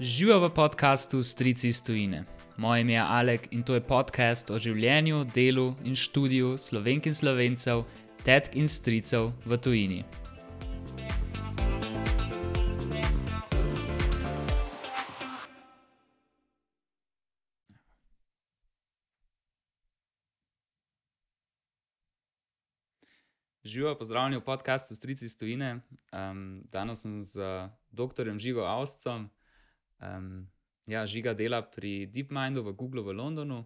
Živijo v podkastu Strici iz Tujine. Moje ime je Alek in to je podcast o življenju, delu in študiju slovenk in slovencev, tetk in stricev v tujini. Živijo, pozdravljeni v podkastu Strici iz Tujine. Um, danes sem z dr. Žigo Avstcem. Um, ja, žiga dela pri DeepMindu v Googlu v Londonu.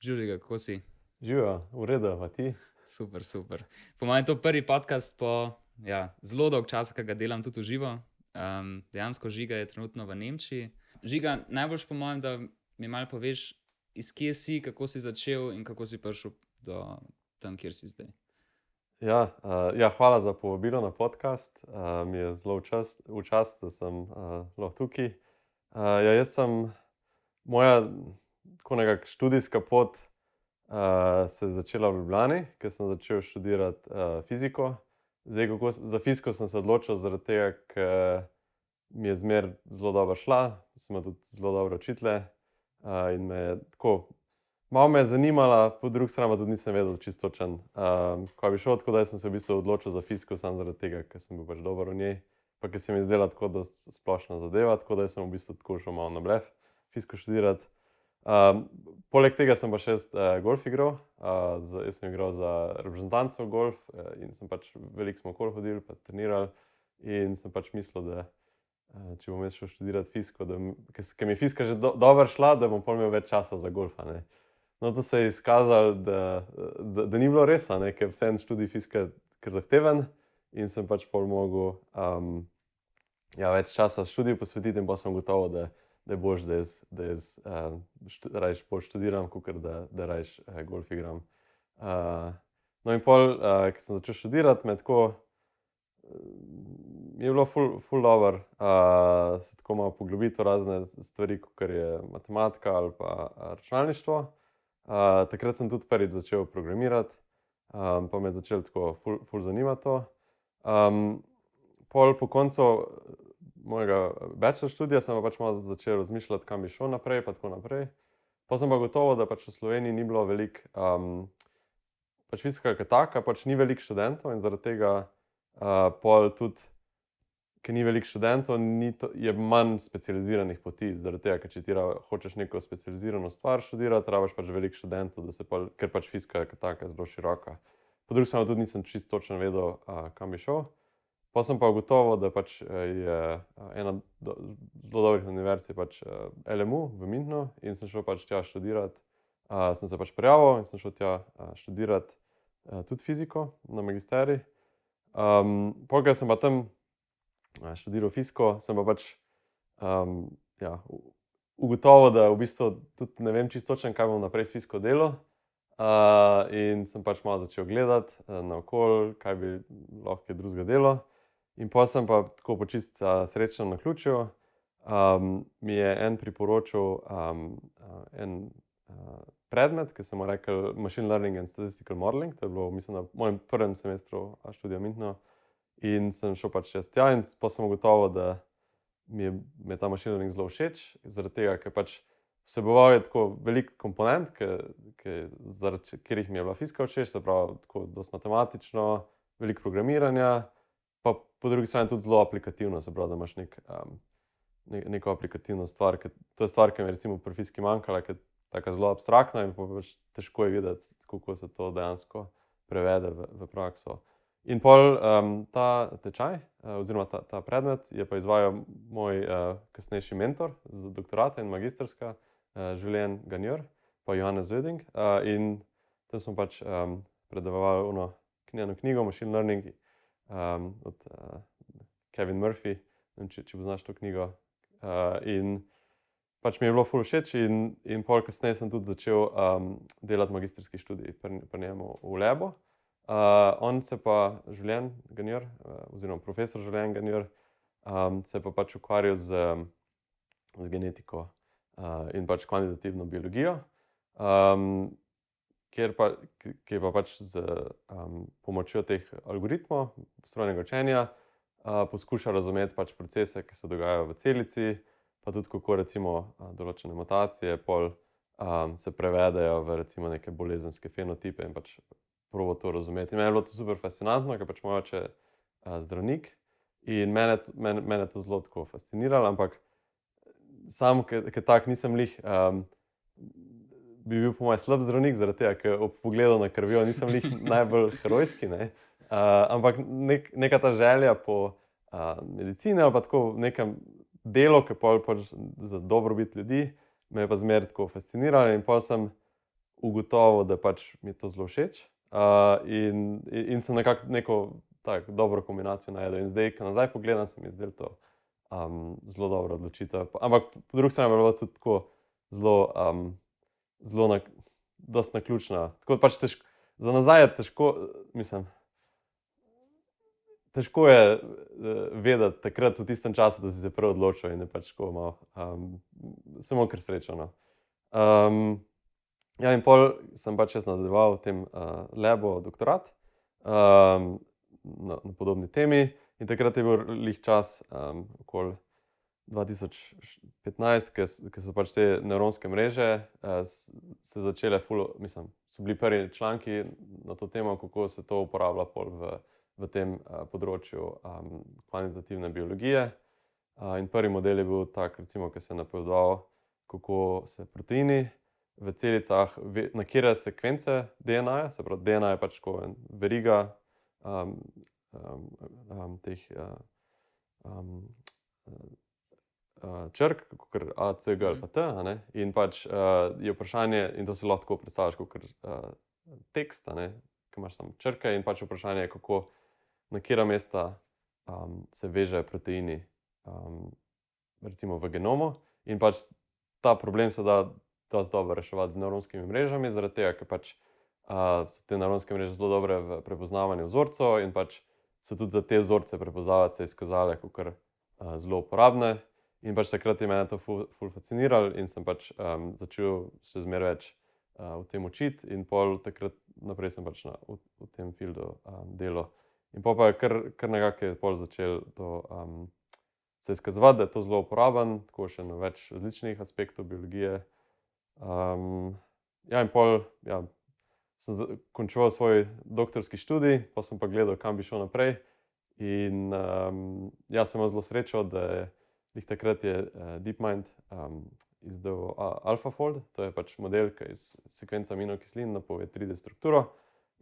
Živijo, kako si? Živijo, pa ti. Super, super. Po mojem, to je prvi podcast po ja, zelo dolg čas, ki ga delam tudi v živo. Um, dejansko žiga je trenutno v Nemčiji. Žiga, najboljš po mojem, da mi malo poveš, iz kje si, kako si začel in kako si prišel do tam, kjer si zdaj. Ja, uh, ja, hvala za povabilo na podcast. Uh, mi je zelo v čast, da sem uh, lahko tukaj. Uh, ja, jaz sem, moja nekakšna študijska pot uh, se je začela v Ljubljani, ker sem začel študirati uh, fiziko. Zdaj, kako, za fiziko sem se odločil zaradi tega, ker mi je zmer zelo dobro šla, sem tudi zelo dobro učitelj uh, in me je tako Malo me je zanimala, po drugi strani tudi nisem vedel, čisto točen. Um, ko bi šel tako, da sem se v bistvu odločil za fiziko, samo zaradi tega, ker sem bil pač dober v njej, pa ker se mi je zdela tako, da splošno zadeva, tako da sem v bistvu tako šel malo na blef, fiziko študirati. Um, poleg tega sem pa še uh, golf igral, uh, z, jaz sem igral za reprezentanco golf uh, in sem pač veliko smo okoli hodili, pa trenirali in sem pač mislil, da uh, če bom šel študirati fiziko, ker mi je fizika že do, dobro šla, da bom imel več časa za golfa. Ne. No, to se je izkazalo, da, da, da ni bilo res, ker vse en študij fizike je zahteven in sem pač pol mogel um, ja, več časa študiju posvetiti, in pa sem gotovo, da, da je bolj, da jaz, da jaz um, štu, rajš bolj študiram, kot da, da rajš uh, golf igram. Uh, no, in pol, uh, ki sem začel študirati, me tako. Je bilo ful, ful dobro, da uh, se tako malo poglobiti v razne stvari, kot je matematika ali pa računalništvo takrat sem tudi prvič začel programirati, um, pa me je začelo tako ful, ful zanimati. Um, pol po koncu mojega bachelor študija sem pač malo začel razmišljati, kam bi šel naprej, pa tako naprej. Pa sem pa gotovo, da pač v Sloveniji ni bilo veliko, um, pač fizika je taka, pač ni veliko študentov in zaradi tega uh, pol tudi ker ni veliko študentov, ni to, je manj specializiranih poti. Zaradi tega, ker če ti hočeš neko specializirano stvar študirati, rabiš pač veliko študentov, pa, ker pač fizika je tako zelo široka. Po drugi strani tudi nisem čisto točno vedel, a, kam bi šel. Pa sem pa ugotovil, da pač je ena do, zelo dobrih univerz, pač LMU v Münchnu in sem šel pač tja študirati. A, sem se pač prijavil in sem šel tja študirati a, tudi fiziko na magisteriji. Um, Pogaj sem pa tam študiral fiziko, sem pa pač um, ja, ugotovil, da v bistvu tudi ne vem čisto točno, kaj bom naprej s fiziko delal. Uh, in sem pač malo začel gledati uh, na okolje, kaj bi lahko drugega delo. In pa sem pa tako počist uh, srečno na ključu. Um, mi je en priporočil um, uh, en uh, predmet, ki sem mu rekel Machine Learning and Statistical Modeling. To je bilo, mislim, na mojem prvem semestru študija Mintno. In sem šel pač čez tja, in pa sem ugotovil, da mi je, mi je ta mašinering zelo všeč, zaradi tega, ker pač vseboval je tako velik komponent, zaradi katerih mi je bila fizika všeč, se pravi, tako dosti matematično, veliko programiranja, pa po drugi strani tudi zelo aplikativno, se pravi, da imaš nek, um, ne, neko aplikativno stvar. Ker, to je stvar, ki mi je recimo pri fiziki manjkala, ker je tako zelo abstraktna in pa pač težko je videti, kako se to dejansko prevede v, v prakso. In pol um, ta tečaj, uh, oziroma ta, ta predmet, je pa izvajal moj uh, kasnejši mentor za doktorate in magistrska, uh, Življen Ganjor, pa Johannes Zveding. Uh, in tam smo pač um, predavali eno knjigo, knjigo Machine Learning um, od uh, Kevin Murphy, vem, če, če poznaš to knjigo. Uh, in pač mi je bilo ful všeč, in, in pol kasneje sem tudi začel um, delati magistrski študij pri, pri njemu v Lebo. Uh, on se pa, Življen Ganjor, uh, oziroma profesor Življen Ganjor, um, se pa pač ukvarjal z, z genetiko uh, in pač kvantitativno biologijo, um, kjer pa, ki pa pač z um, pomočjo teh algoritmov strojnega učenja uh, poskuša razumeti pač procese, ki se dogajajo v celici, pa tudi kako recimo določene mutacije pol um, se prevedejo v recimo neke bolezenske fenotipe in pač probo to razumeti. Meni je bilo to super fascinantno, ker pač moj oče je zdravnik in mene, mene, mene to zelo tako fasciniralo, ampak sam, ker tak nisem lih, um, bi bil po mojem slab zdravnik, zaradi tega, ker ob pogledu na krvijo nisem lih najbolj herojski. Ne? Uh, ampak nek, neka ta želja po uh, medicini ali pa tako nekem delu, ki je pač za dobrobit ljudi, me je pa zmeraj tako fasciniralo in pa sem ugotovil, da pač mi je to zelo všeč. Uh, in, in sem nekako neko tako dobro kombinacijo najdel. In zdaj, ko nazaj pogledam, se mi zdi to um, zelo dobro odločitev. Ampak po drugi strani je bilo tudi tako zelo, um, zelo na, naključna. Tako pač težko, za nazaj je težko, mislim. Težko je uh, vedeti, takrat v tistem času, da si se prvi odločil in je pač tako malo, um, samo kar srečano. Um, ja, in pol sem pač jaz nadaljeval v tem uh, lebu doktorat. Um, na, na podobni temi. In takrat je bil lih čas, um, okoli 2015, ki so pač te nevropske mreže uh, se začele, full, mislim, so bili prvi članki na to temo, kako se to uporablja v, v tem uh, področju um, kvantitativne biologije. Uh, in prvi model je bil tak, recimo, ki se je napovedoval, kako se proteini. V celicah, na kere sekvence DNA, se pravi, DNA je pač kot veriga um, um, teh uh, um, uh, črk, kot je A, C, G ali pa T. In pač uh, je vprašanje, in to si lahko predstavljaš kot uh, tekst, ki imaš samo črke, in pač vprašanje je, kako na kera mesta um, se vežejo proteini, um, recimo v genomu. In pač ta problem se da dosti dobro reševati z nevropskimi mrežami, zaradi tega, ker pač. Uh, so te nevropske mreže zelo dobre v prepoznavanju vzorcev, in pač so tudi za te vzorce prepoznavati se izkazale kot uh, zelo uporabne. In pač takrat je me to ful, ful fasciniralo in sem pač um, začel še zmeraj več uh, v tem učiti, in pol takrat naprej sem pač na, v, v tem filmu um, delal. In pa je kar, kar nekako je pol začel to, um, se izkazovati, da je to zelo uporaben, tako še na več različnih aspektov biologije. Um, ja, in pol, ja, sem končal svoj doktorski študij, pa sem pa gledal, kam bi šel naprej. In um, jaz sem zelo srečen, da je jih takrat je uh, DeepMind um, izdal uh, AlphaFold, to je pač model, ki iz sekvence aminokislin napove 3D strukturo.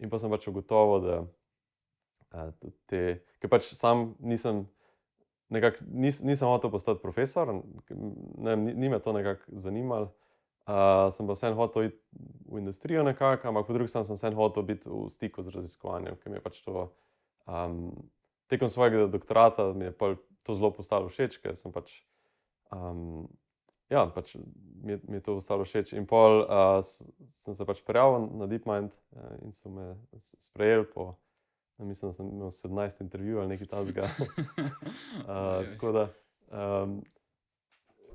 In pa sem pač ugotovil, da uh, te, ker pač sam nisem. Nekak, nis, nisem hotel postati profesor, ne, ni, ni me to nekako zanimalo. Uh, sem pa vseeno hotel iti v industrijo, nekako, ampak po drugi strani sem vseeno hotel biti v stiku z raziskovanjem, ker mi je pač to. Um, tekom svojega doktorata mi je to zelo postalo všeč, ker sem pač. Um, ja, pač mi, je, mi je to postalo všeč. In pol uh, sem se pač prijavil na DeepMind uh, in so me sprejeli po. Mislim, da sem imel 17 intervjujev ali nekaj takega. uh, tako da. Um,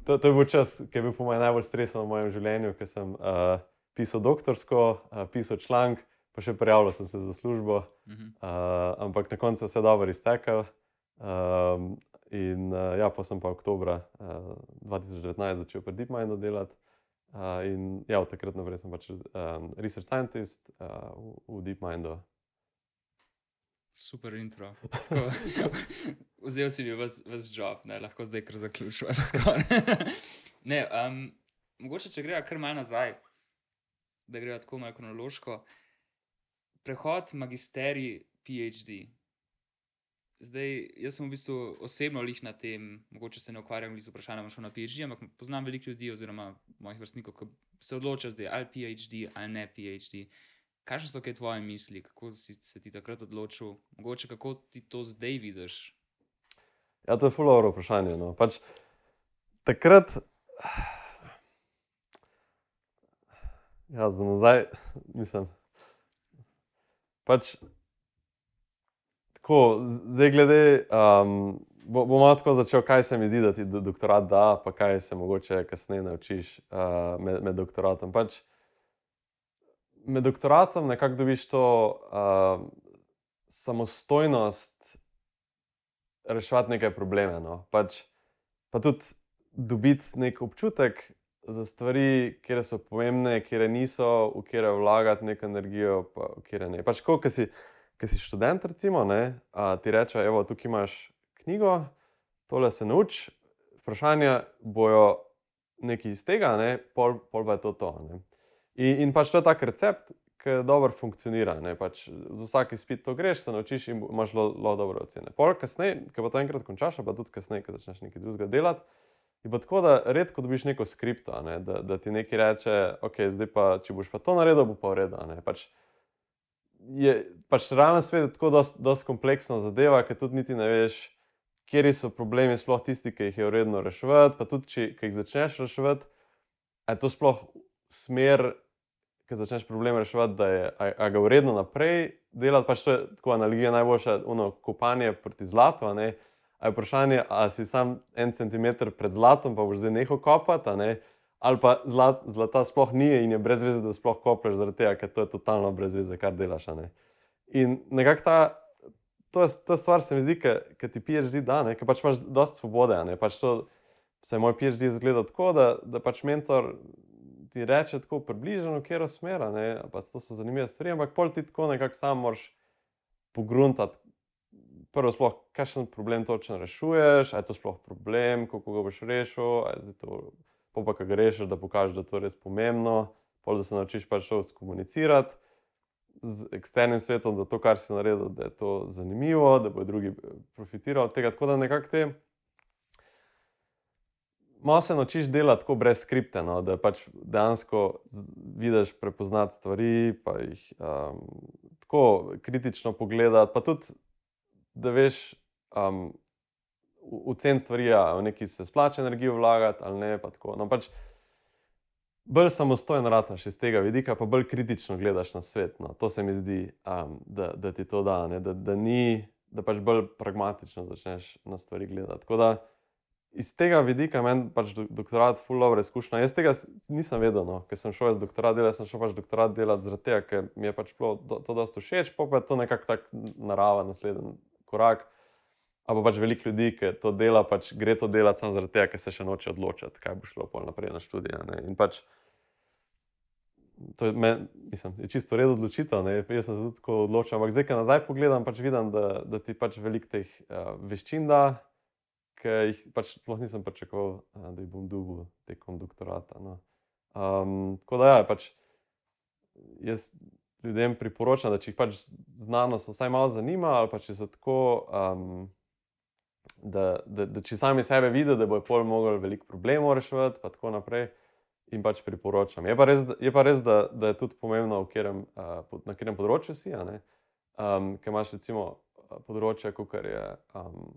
to, to je bil čas, ki je bil po mojem najbolj stresen v mojem življenju, ker sem uh, pisal doktorsko, uh, pisal članek, pa še prijavljal sem se za službo. Uh, ampak na koncu se je dobro iztekel. Um, in uh, ja, pa sem pa oktober uh, 2019 začel pri DeepMindu delati. Uh, in ja, od takrat naprej sem pač um, research scientist uh, v, v DeepMindu. Super intro. Tako, vzel si mi vas job, ne? lahko zdaj kar zaključuješ. ne, um, mogoče, če gremo kar malo nazaj, da gremo tako malo kronološko. Prehod magisterij, PhD. Zdaj, jaz sem v bistvu osebno lih na tem, mogoče se ne ukvarjam z vprašanjem, šel na PhD, ampak poznam veliko ljudi, oziroma mojih vrstnikov, ki se odločajo zdaj ali PhD ali ne PhD. Kaj so kaj tvoje misli, kako si se ti takrat odločil, mogoče kako ti to zdaj vidiš? Ja, to je fulovro vprašanje. No. Pač, takrat, ja, za nazaj, mislim. Pač, tako, zdaj, glede, um, bom tako začel, kaj se mi zdi, da ti doktorat da, pa kaj se mogoče kasneje naučiš uh, med, med doktoratom. Pač, med doktoratom nekako dobiš to uh, samostojnost reševati neke probleme. No. Pač, pa tudi dobiti nek občutek za stvari, kjer so pomembne, kjer niso, v kjer vlagati neko energijo, pa v kjer ne. Pač, ko si, si študent, recimo, ne, a, ti reče, evo, tukaj imaš knjigo, tole se nauči, vprašanja bojo nekaj iz tega, ne, pol, pol pa je to. to in, in pač to je tak recept, ki dobro funkcionira. Pač z vsakim spit to greš, se naučiš in imaš zelo dobre ocene. Pol kasneje, ki pa to enkrat končaš, pa tudi kasneje, ko začneš nekaj drugega delati. Je pa tako, da redko dobiš neko skripto, ne? da, da ti nekaj reče, ok, zdaj pa, če boš pa to naredil, bo pa v redu. Pač je pač realno svet tako zelo kompleksna zadeva, ker tudi niti ne veš, kje so problemi, sploh tisti, ki jih je vredno reševati. Pa tudi, če jih začneš reševati, je to sploh smer, ki začneš problem reševati, da je a, a ga vredno naprej delati. Pač to je tako analogija najboljša, ono kopanje proti zlatu. A je vprašanje, ali si sam en centimeter pred zlatom, pa boš zdaj nehal kopati. Ne? Ali pa zlat, zlata sploh ni in je brez veze, da sploh kopeš, zaradi tega, ker to je totalno brez veze, kar delaš. Ne? In nekako ta to, je, to je stvar, se mi zdi, ki ti PhD da, ker pač imaš dosta svobode. Pač to, se moj PhD izgleda tako, da, da pač mentor ti reče tako približno, kje je smer, to so zanimive stvari, ampak pol ti tako nekako sam moraš pogruntati. Prvo, sploh, kakšen problem točno rešuješ, ali je to sploh problem, kako ga boš rešil, ali to, pa kaj greš, da pokažeš, da je to res pomembno, pol da se naučiš pač to skomunicirati z eksternim svetom, da to, kar si naredil, da je to zanimivo, da bodo drugi eh, profitirali od tega. Tako da nekako te. Malo se naučiš delati tako brez skripta, no, da pač dejansko vidiš, prepoznati stvari, pa jih um, tako kritično pogledati. Pa tudi, da veš, um, v, cen stvari, ja, v neki se splača energijo vlagati ali ne. No, pač, bolj samostojen rataš iz tega vidika, pa bolj kritično gledaš na svet. No. To se mi zdi, um, da, da ti to da, da, da, ni, da pač bolj pragmatično začneš na stvari gledati. Tako da iz tega vidika meni pač doktorat ful dobro izkušnja. Jaz tega nisem vedel, no. ker sem šel iz doktorat delati, sem šel pač doktorat delati zaradi tega, ker mi je pač bilo to, to dosto všeč, pa je to nekako tak narava, naslednji korak. A pa pač veliko ljudi, ki to dela, pač gre to delati samo zaradi tega, ker se še noče odločiti, kaj bo šlo naprej na študije. In pač to je, men, mislim, je čisto redo odločitev. Ne? Jaz sem se tudi tako odločil, ampak zdaj, ko nazaj pogledam, pač vidim, da, da ti pač veliko teh uh, veščin da, ki jih pač nisem pričakoval, uh, da jih bom dobil tekom doktorata. No. Um, tako da, ja, pač jaz ljudem priporočam, da če jih pač znanost vsaj malo zanima, ali pa če so tako. Um, da, da, da če sami sebe vidijo, da bojo pol mogli veliko problemov reševati, pa tako naprej, in pač priporočam. Je pa res, je pa res da, da je tudi pomembno, kjerem, uh, na katerem področju si. Um, ker imaš recimo področje, kot je. Um,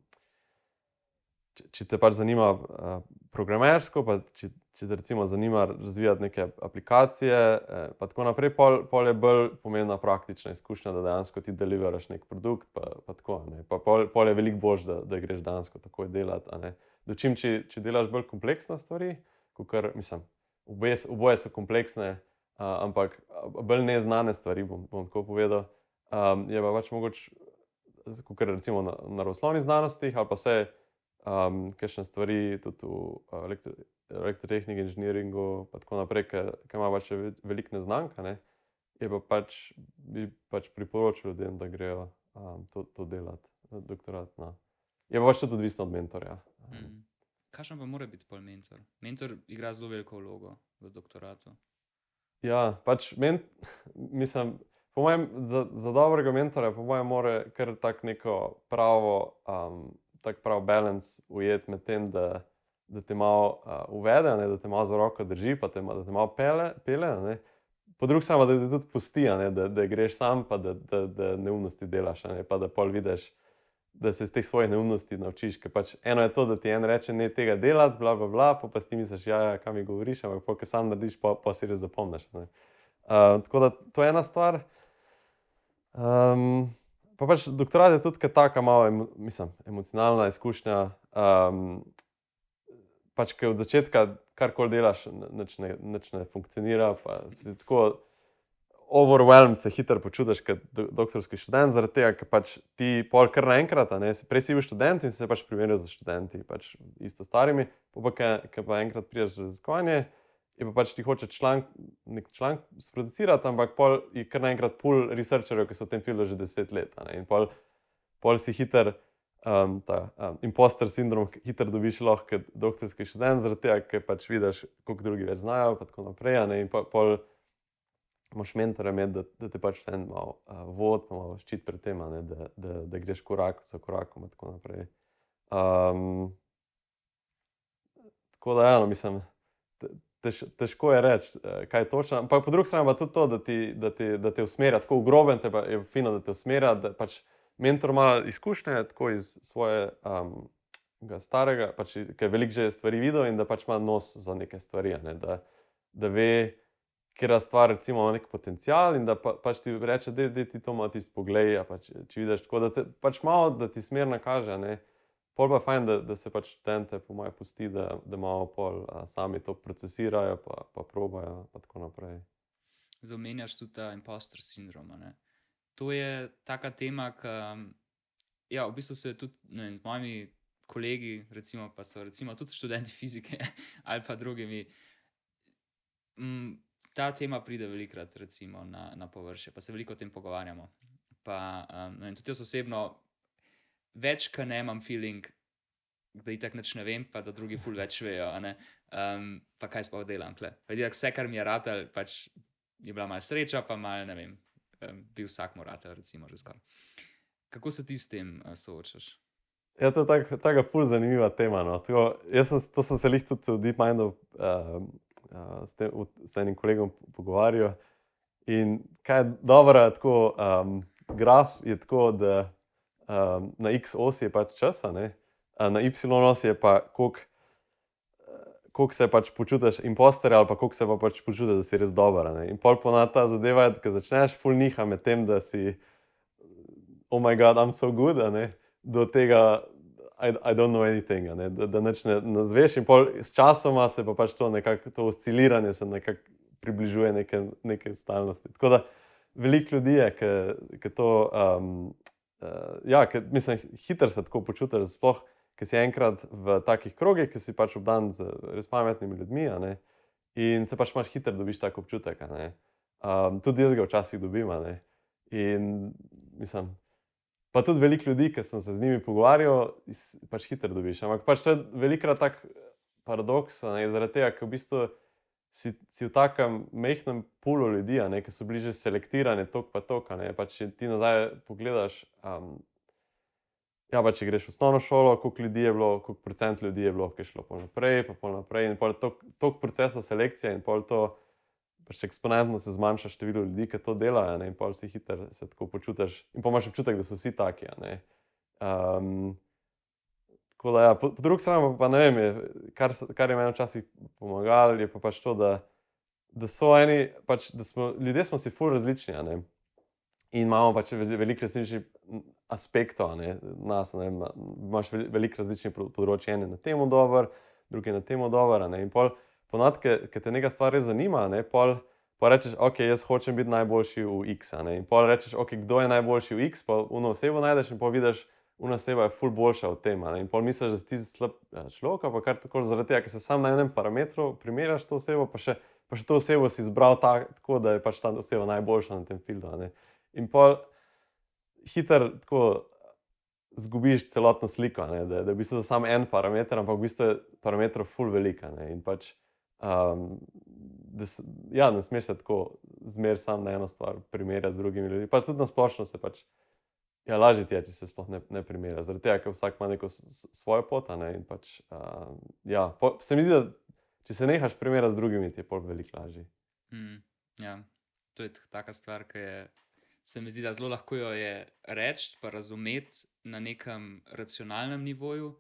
če, te pač zanima uh, programersko, pa če, če te recimo zanima razvijati neke aplikacije, eh, pa tako naprej, pol, pol je bolj pomembna praktična izkušnja, da dejansko ti deliveraš nek produkt. Pa, pa tako, pa pol, pol je veliko bolj, da, da greš dejansko takoj delati. Dočim, če, če delaš bolj kompleksne stvari, kar mislim, oboje, oboje so kompleksne, uh, ampak bolj neznane stvari, bom, bom tako povedal. Um, je pa pač mogoče, kot recimo na naravoslovnih znanostih ali pa vse um, kakšne stvari tudi v uh, elektrotehniki, inženiringu, in tako naprej, ki ima pač veliko neznanka, ne, je pa pač, bi pač priporočil ljudem, da grejo um, to, to delati, doktorat. No. Je pa pač tudi odvisno od mentorja. Mm. Kaj pa mora biti pol mentor? Mentor igra zelo veliko vlogo v doktoratu. Ja, pač men, mislim. Po mojem, za, za dobrega mentora, po mojem, mora kar tako neko pravo um, tak prav balans ujeti med tem, da, da te malo uh, uvede, ne, da te malo za roko drži, pa te, da te malo pele. pele po drugi strani, da te tudi pusti, ne, da, da greš sam, pa da, da, da neumnosti delaš, ne, pa da pol vidiš. Da se iz teh svojih neumnosti naučiš. Pač eno je to, da ti en reče, ne tega delati, bla, bla, bla, pa, pa ti misliš, ja, ja kam mi govoriš, ampak ko sam narediš, pa, pa si res zapomniš. Uh, tako da to je ena stvar. Um, Pa pač doktorat je tudi tako malo mislim, emocionalna izkušnja. Um, pač, ki od začetka karkoli delaš, nič ne, nič ne funkcionira. Tako, overwhelmed se hitro počutiš kot do, doktorski študent, zaradi tega, ker pač ti pol kar naenkrat, prej si bil študent in se pač primerjal z študenti, pač isto starimi, pa ki pa enkrat priješ raziskovanje, je pa pač ti hoče članek, nek članek sproducirati, ampak pol je kar naenkrat pull researcherjev, ki so v tem filmu že deset let. In pol, pol si hiter. Um, ta um, imposter sindrom hitro dobiš lahko kot doktorski študent, zaradi tega, ker pač vidiš, koliko drugi več znajo, in tako naprej. Ne, in pol, pol imaš mentora, med, da, da te pač vse malo uh, vod, malo ščit pred tem, ne, da, da, da greš korak za korakom in tako naprej. Um, tako da, ja, no, mislim, tež, težko je reči, kaj je točno. Ampak po drugi strani pa tudi to, da, ti, da, ti, da te usmerja tako groben, te pa je fino, da te usmerja. Da pač mentor ima izkušnje tako iz svoje. Um, Starega, pač, ki je veliko že stvari videl, in da pač ima nos za neke stvari, ne, da, da ve, ker stvar recimo, ima nek potencial in da pa, pač ti reče, da ti to malo tisti pogled. Pač, če vidiš tako, da te pač malo, da ti smer nakaže. Ne. Pol pa je fajn, da, da se pač študente, po mojem, pusti, da, da malo pol a, sami to procesirajo, pa, pa probajo. Pa tako naprej. Zamenjaš tudi ta impostor sindrom. To je taka tema, ki ja, v bistvu se tudi vem, z mojimi kolegi, recimo, pa so recimo, tudi študenti fizike ali pa drugimi. M, ta tema pride velikrat recimo, na, na površje, pa se veliko o tem pogovarjamo. Pa, um, vem, tudi jaz osebno, več, kar ne imam feeling, da jih tako ne vem, pa da drugi ful več vejo. Um, pa kaj sploh delam. Vedi, vse, kar mi je ratelj, pač je bila malce sreča, pa mal, ne vem, um, bil vsak moratelj, recimo, že skoraj. Kako se ti s tem uh, soočaš? Ja, to je tako ful zanimiva tema. No. Tako, jaz sem, to sem se jih tudi v DeepMindu. Uh, s, tem, s enim kolegom pogovarjal. In kaj je dobro, tako um, graf je tako, da um, na x osi je pač časa, ne? na y osi je pa koliko se pač počutiš imposter ali pa koliko se pa pač počutiš, da si res dober. Ne? In pol ponad ta zadeva je, da začneš full niha med tem, da si, oh moj bog, I'm so good, do tega, I, I don't know anything, ne? da, da neč ne, ne zveš. In s časoma se pa pač to nekako, to osciliranje se nekako približuje neke, neke stalnosti. Tako da veliko ljudi je, ki to, um, ja, ki, mislim, hitro se tako počutiš, sploh, ki si enkrat v takih krogih, ki si pač obdan z res pametnimi ljudmi. In se pač imaš hitro, dobiš tako občutek. Um, tudi jaz ga včasih dobim. In mislim, pa tudi veliko ljudi, ki sem se z njimi pogovarjal, pač hitro dobiš. Ampak pač to je velikrat tak paradoks, ne, zaradi tega, ker v bistvu si, si v takem mehkem pulu ljudi, ne, ki so bliže selektirani, tok pa tok. Pač, če ti nazaj pogledaš, um, ja, pa če greš v osnovno šolo, koliko ljudi je bilo, koliko procent ljudi je bilo, ki je šlo naprej, pa pol naprej. In pol tok, tok procesov selekcije in pol to pač eksponentno se zmanjša število ljudi, ki to delajo, ne? in pa si hitro se tako počutiš. In pa imaš občutek, da so vsi taki. Um, tako da, ja, po, po drugi strani pa ne vem, je, kar, kar je meni včasih pomagalo, je pa pač to, da, da so eni, pač, da smo ljudje smo si ful različni. In imamo pač veliko različnih aspektov, ne, nas, ne, imaš veliko različnih področij, ene na temo dobro, druge na temo dobro podatke, ki te nekaj stvari zanima, ne, pol, pa rečeš, ok, jaz hočem biti najboljši v X. In pol rečeš, ok, kdo je najboljši v X, pa uno osebo najdeš in pa vidiš, uno oseba je ful boljša od. Ne, in pol misliš, da si slab ja, človek, pa kar tako zaradi tega, ker se sam na enem parametru primerjaš to osebo, pa še, pa še to osebo si izbral tak, tako, da je pač ta oseba najboljša na tem filmu. In pol hiter tako. Zgubiš celotno sliko, ne, da, da je v bistvu samo en parameter, ampak v bistvu je parametrov ful velika. Ne, in pač Um, da se, ja, ne smeš se tako zmeraj samo na eno stvar primerjati z drugimi ljudmi. Pa tudi na splošno se pač ja, lažje ti je, če se sploh ne, ne primerja. Zaradi tega, ker vsak ima neko svojo pot. Ne, pač, um, ja, po, se mi zdi, da če se nehaš primerjati z drugimi, ti je pol veliko lažje. Mm, ja, to je taka stvar, ki je. Se mi zdi, da zelo lahko jo je reči, pa razumeti na nekem racionalnem nivoju,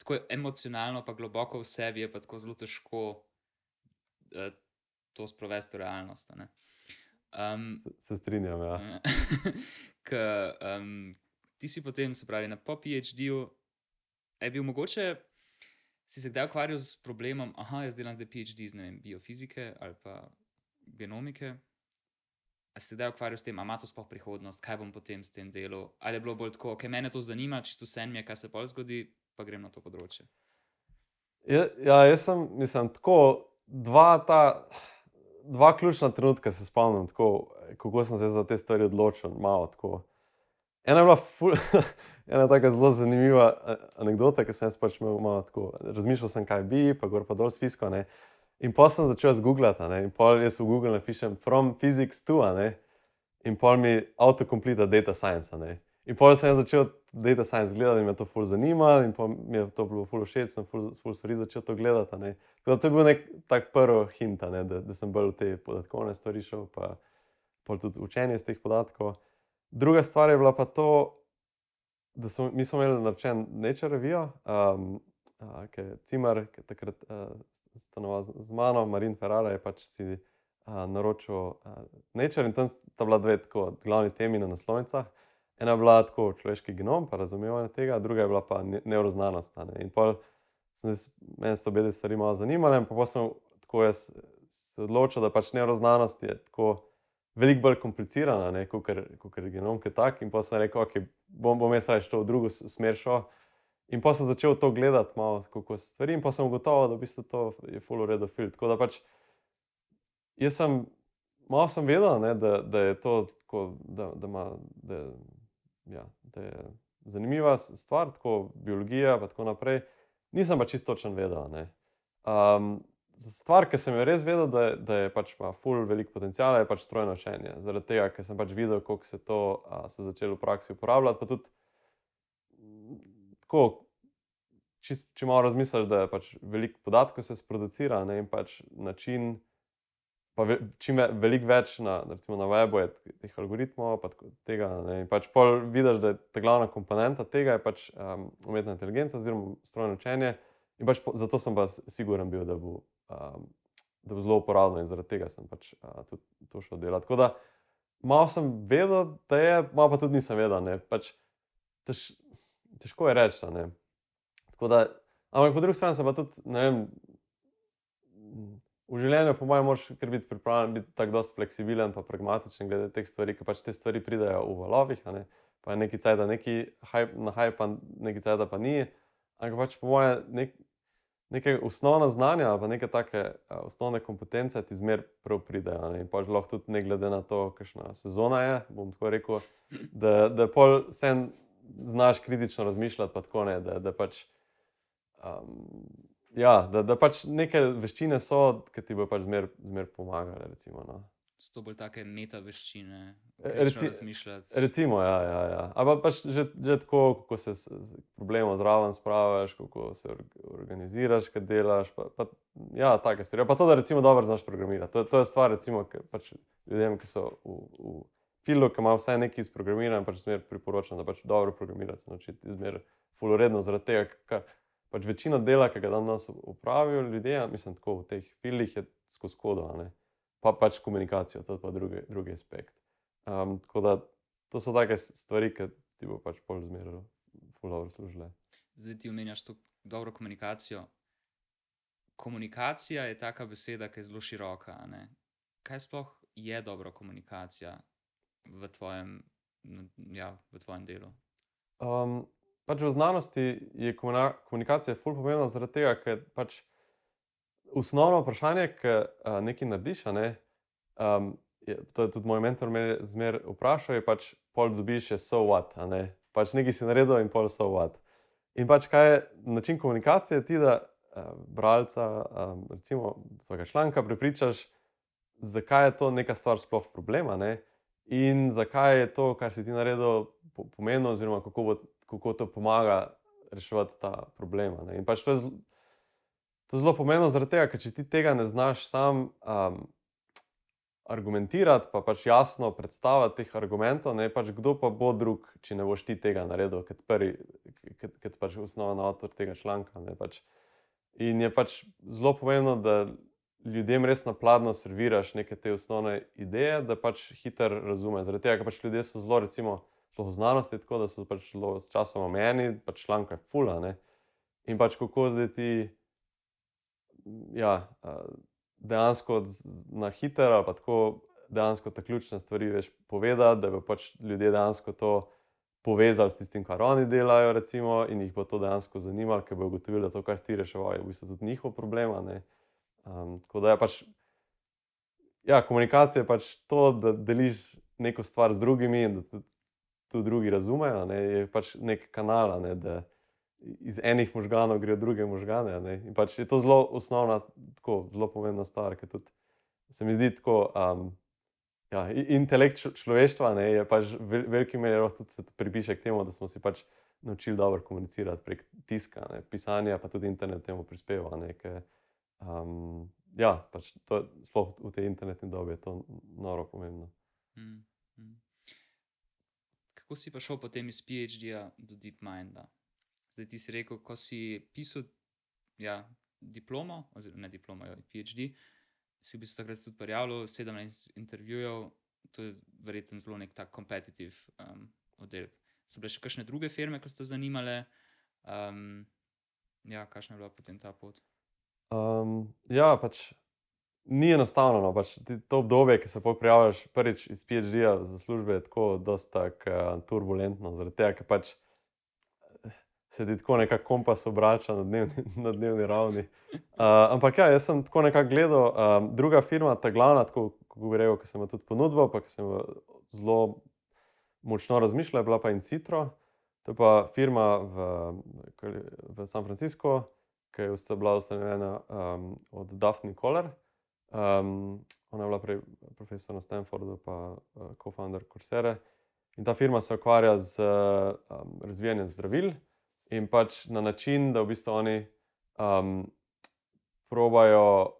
tako emocionalno, pa globoko v sebi je pa tako zelo težko Eh, to sprovesti v realnost. Um, se, se strinjam. Ja. k, um, ti si potem, se pravi, na PhD-ju, je bil mogoče, si se kdaj ukvarjal z problemom, da jaz delam zdaj PhD iz vem, biofizike ali pa genomike. Ali se zdaj ukvarjaš s tem, ima to sploh prihodnost, kaj bom potem s tem delal? Ali je bilo bolj tako, ker me to zanima, čisto vse mi je, kaj se pa zgodi, pa grem na to področje. Ja, ja jaz sem, mislim, tako dva, ta, dva ključna trenutka se spomnim, kako sem se za te stvari odločil. Malo, tako. Ena je bila ful, ena tako zelo zanimiva anekdota, ki sem jaz pač imel malo tako. Razmišljal sem, kaj bi, pa gor pa dol s fisko. Ne. In pa sem začel z googlati, in pa jaz v Google napišem from physics to, in pa mi autocomplete data science. In pa sem začel data science gledati in me to ful zanimalo, in pa mi je to bilo ful všeč, sem ful, ful stvari začel to gledati. To je bil nek tak prvi hint, da, da sem bolj v te podatkovne stvari šel, pa, pa tudi učenje iz teh podatkov. Druga stvar je bila pa to, da smo, mi smo imeli naročen Nature Review, um, uh, ki je Cimer, ki je takrat uh, stanoval z, mano, Marin Ferrara je pač si uh, naročil uh, Nature in tam sta bila dve tako glavni temi na naslovnicah. Ena je bila tako človeški genom, pa razumevanje tega, druga je bila pa neuroznanost. Ne. In pol sem se, meni so obe stvari malo zanimale, pa sem tako jaz se odločil, da pač neuroznanost je tako veliko bolj komplicirana, kot je genom, ki je tak. In pa sem rekel, ok, bom, bom jaz raje šel v drugo smer šel. In pa sem začel to gledati, malo, kako se stvari, in pa sem ugotovil, da v bistvu to je full redo film. Tako da pač jaz sem, malo sem vedel, ne, da, da je to tako, da, da, ima, da, ja, da je zanimiva stvar, tako biologija, pa tako naprej. Nisem pa čisto točen vedel. Um, stvar, ki sem jo res vedel, da, da je pač ima full velik potencial, je pač strojno učenje. Zaradi tega, ker sem pač videl, kako se to a, se začelo v praksi uporabljati, pa tudi tako, če, če malo razmisliš, da je pač veliko podatkov se sproducira ne, in pač način, pa čim je veliko več na, na webu, je teh algoritmov, pa tega. Ne, in pač pol vidiš, da je ta glavna komponenta tega je pač um, umetna inteligenca oziroma strojno učenje. In pač po, zato sem pa siguren bil, da bo, um, da bo zelo uporabno in zaradi tega sem pač uh, tudi to šel delati. Tako da malo sem vedel, da je, malo pa tudi nisem vedel. Pač, tež, težko je reči. Ampak po drugi strani pa tudi, ne vem, v življenju, po mojem, moraš biti pripravljen biti tako dosti fleksibilen in pragmatičen glede teh stvari, ker pač te stvari pridejo v valovih. Ne? Pa je neki cajt, neki na haj, pa neki cajt, pa ni. Ampak pač po mojem, nek, neke osnovne znanja, pa neke take uh, osnovne kompetence ti zmer prav pridejo. Ne? In pač lahko tudi ne glede na to, kakšna sezona je, bom tako rekel, da, da pol sen znaš kritično razmišljati, pa tako ne. Da, da, pač, um, ja, da, da pač neke veščine so, ki ti bo pač zmer, zmer pomagale. Recimo, no. So to bolj take meta veščine, e, Reci, razmišljati. Recimo, ja, ja, ja. Ampak pač že, že tako, kako se s problemom zraven spraviš, kako se organiziraš, kaj delaš. Pa, pa, ja, take stvari. Pa to, da recimo dobro znaš programirati. To, to je stvar, recimo, ki pač ljudem, ki so v. v filu, ki ima vsaj nekaj izprogramiran, pač zmer priporočam, da pač dobro programirati, se naučiti izmer fuloredno, zaradi tega, ker pač večina dela, ki ga danes upravijo ljudje, mislim, tako v teh filih je skozi kodo, pa pač komunikacijo, to je pa drugi, drugi aspekt. Um, tako da to so take stvari, ki ti bo pač pol zmeraj fulovo služile. Zdaj ti omenjaš to dobro komunikacijo. Komunikacija je taka beseda, ki je zelo široka. Kaj sploh je dobra komunikacija? v tvojem, ja, v tvojem delu? Um, pač v znanosti je komunikacija zelo pomembna, zaradi tega, ker pač osnovno vprašanje, ki uh, nekaj narediš, ne, um, je, to je tudi moj mentor me zmer vprašal, je pač pol dobiš, je so what. Ne. Pač nekaj si naredil in pol so what. In pač kaj je način komunikacije, ti da uh, bralca, um, recimo svojega članka, prepričaš, zakaj je to neka stvar sploh problema. Ne in zakaj je to, kar si ti naredil, pomenilo, oziroma kako, bo, kako to pomaga reševati ta problem. In pač to je, to je zelo pomembno, zaradi tega, ker če ti tega ne znaš sam um, argumentirati, pa pač jasno predstaviti teh argumentov, ne pač kdo pa bo drug, če ne boš ti tega naredil, kot prvi, kot pač osnovni avtor tega članka. Pač. In je pač zelo pomembno, da ljudem res na pladno serviraš neke te osnovne ideje, da pač hitro razumejo. Zaradi tega, ker pač ljudje so zelo, recimo, v znanosti, tako da so pač zelo s časom omejeni, pač članka je fula. Ne? In pač kako zdaj ti ja, dejansko na hitro, pa tako dejansko te ključne stvari veš povedati, da bi pač ljudje dejansko to povezali s tistim, kar oni delajo, recimo, in jih bo to dejansko zanimalo, ker bo ugotovili, da to, kar ti reševajo, je v bistvu tudi njihov problem. Um, tako da je pač, ja, komunikacija je pač to, da deliš neko stvar z drugimi in da tudi drugi razumejo. Ne? Je pač nek kanal, ne? da iz enih možganov gre v druge možgane. Ne? In pač je to zelo osnovna, tako, zelo pomembna stvar, ker tudi se mi zdi tako. Um, ja, intelekt človeštva ne, je pač v veliki meri tudi se pripiše k temu, da smo si pač naučili dobro komunicirati prek tiska, ne, pisanja, pa tudi internet temu prispeva. Ne, ke, um, ja, pač to, sploh v tej internetni dobi je to noro pomembno. Mm, mm. Kako si pa šel potem iz PhD-ja do DeepMinda? Zdaj ti si rekel, ko si pisal ja, diplomo, oziroma ne diplomo, ja, PhD si v bistvu takrat tudi prijavil, 17 intervjujev, to je verjetno zelo nek tak kompetitiv um, oddelek. So bile še kakšne druge firme, ki so te zanimale? Um, ja, kakšna je bila potem ta pot? Um, ja, pač ni enostavno. No, pač to obdobje, ki se poprijaviš prvič iz PhD-ja za službe, je tako, tak, uh, turbulentno. Zaradi tega, ker pač se ti tako nekako kompas obrača na dnevni, na dnevni ravni. Uh, ampak ja, jaz sem tako nekako gledal, um, druga firma, ta glavna, tako kot govorim, ki sem jo tudi ponudil, pa ki sem zelo močno razmišljal, je bila pa Incitro. To je pa firma v, v San Franciscu, ki je bila ustanovljena um, od Daphne Koller. Um, ona je bila prej profesor na Stanfordu, pa uh, co-founder Coursera. In ta firma se ukvarja z um, razvijanjem zdravil in pač na način, da v bistvu oni um, probajo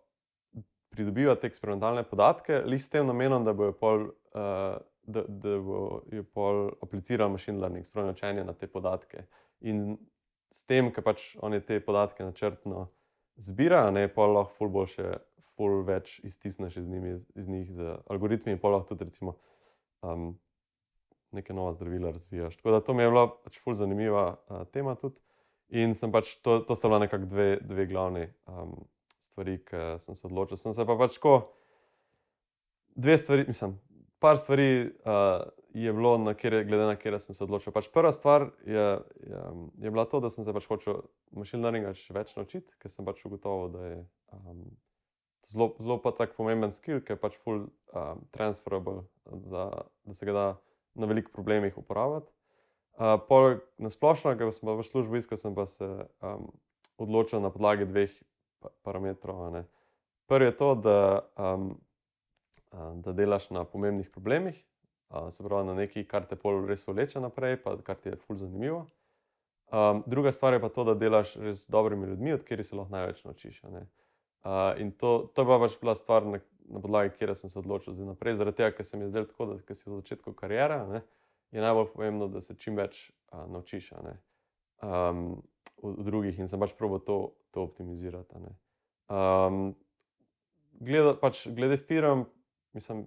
pridobivati eksperimentalne podatke, le s tem namenom, da bojo pol. Uh, Da, da bo je pol apliciral machine learning, strojno učenje na te podatke. In s tem, ker pač oni te podatke načrtno zbirajo, ne pa lahko ful boljše, ful več iztisneš iz, njimi, iz njih z algoritmi, in pa lahko tudi recimo, um, neke nove zdravila razvijaš. Tako da to mi je bila pač ful zanimiva uh, tema tudi. In sem pač to, to sta bila nekako dve, dve glavni um, stvari, ki sem se odločil. Sem se pa pač ko dve stvari, mislim, par stvari uh, je bilo, na kere, glede na kere sem se odločil. Pač prva stvar je, je, je bila to, da sem se pač hočel machine learninga še več naučiti, ker sem pač ugotovil, da je um, zelo, zelo pa tak pomemben skill, ki je pač full um, transferable, za, da se ga da na velikih problemih uporabljati. Uh, na splošno, ker sem v službi iskal, sem pa se um, odločil na podlagi dveh parametrov. Prvi je to, da, um, da delaš na pomembnih problemih, uh, se pravi na nekaj, kar te pol res vleče naprej, pa kar ti je fully zanimivo. Um, druga stvar je pa to, da delaš res z dobrimi ljudmi, od katerih se lahko največ naučiš. Uh, in to, to je pa pač bila stvar, na, na podlagi kjer sem se odločil za naprej, zaradi tega, ker se je zdelo tako, da si v začetku karijere, ne, je najbolj pomembno, da se čim več a, naučiš a, um, v, v drugih in sem pač probo to, to optimizirati. Um, glede, pač, glede firm, mislim,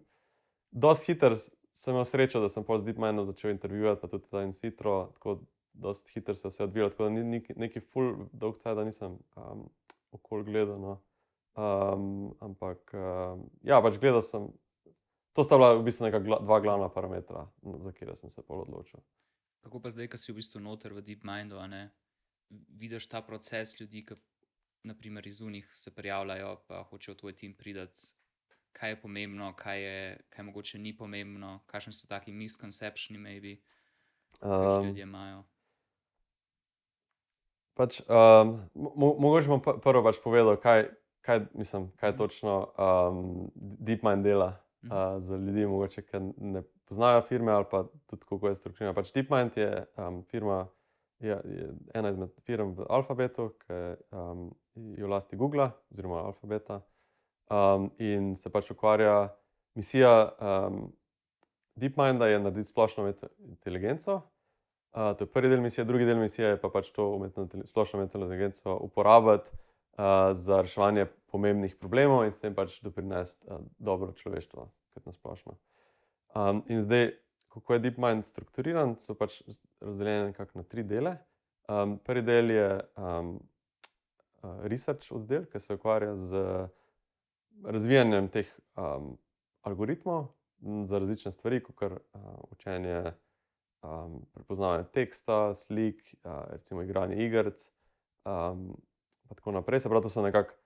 dosti hiter sem imel srečo, da sem po ZDPMIND začel intervjuvati, pa tudi ta in sitro, tako dosti hiter se je vse odvijalo, tako da ni, ni, neki full dolg cajt, da nisem um, okol gledal. No. Um, ampak, um, ja, pač gledal sem. To sta bila v bistvu gla, dva glavna parametra, za katera sem se odločil. Kako pa zdaj, ko si v bistvu noter v DeepMindu, vidiš ta proces ljudi, ki naprimer iz unih se prijavljajo, pa hočejo v tvoj tim priti, kaj je pomembno, kaj je, kaj mogoče ni pomembno, kakšni so taki misconceptioni, maybe, ki jih um, ljudje imajo. Pač, um, mo mogoče bom prvo pač povedal, kaj, kaj, mislim, kaj točno um, DeepMind dela uh, za ljudi, mogoče, ki ne poznajo firme ali pa tudi kako je strukturirana. Pač DeepMind je um, firma, je, je ena izmed firm v Alphabetu, ki um, je v lasti Google oziroma Alphabeta um, in se pač ukvarja misija um, DeepMinda je narediti splošno inteligenco. Uh, to je prvi del misije, drugi del misije je pa pač to umetno, splošno umetno inteligenco uporabiti za reševanje pomembnih problemov in s tem pač doprinesti uh, dobro človeštvo, kot na splošno. Um, in zdaj, kako je DeepMind strukturiran, so pač razdeljene na tri dele. Um, prvi del je um, research oddelek, ki se ukvarja z razvijanjem teh um, algoritmov za različne stvari, kot je uh, učenje um, prepoznavanja teksta, slik, uh, recimo igranje igric. Um, pa tako naprej. Se pravi, to so nekako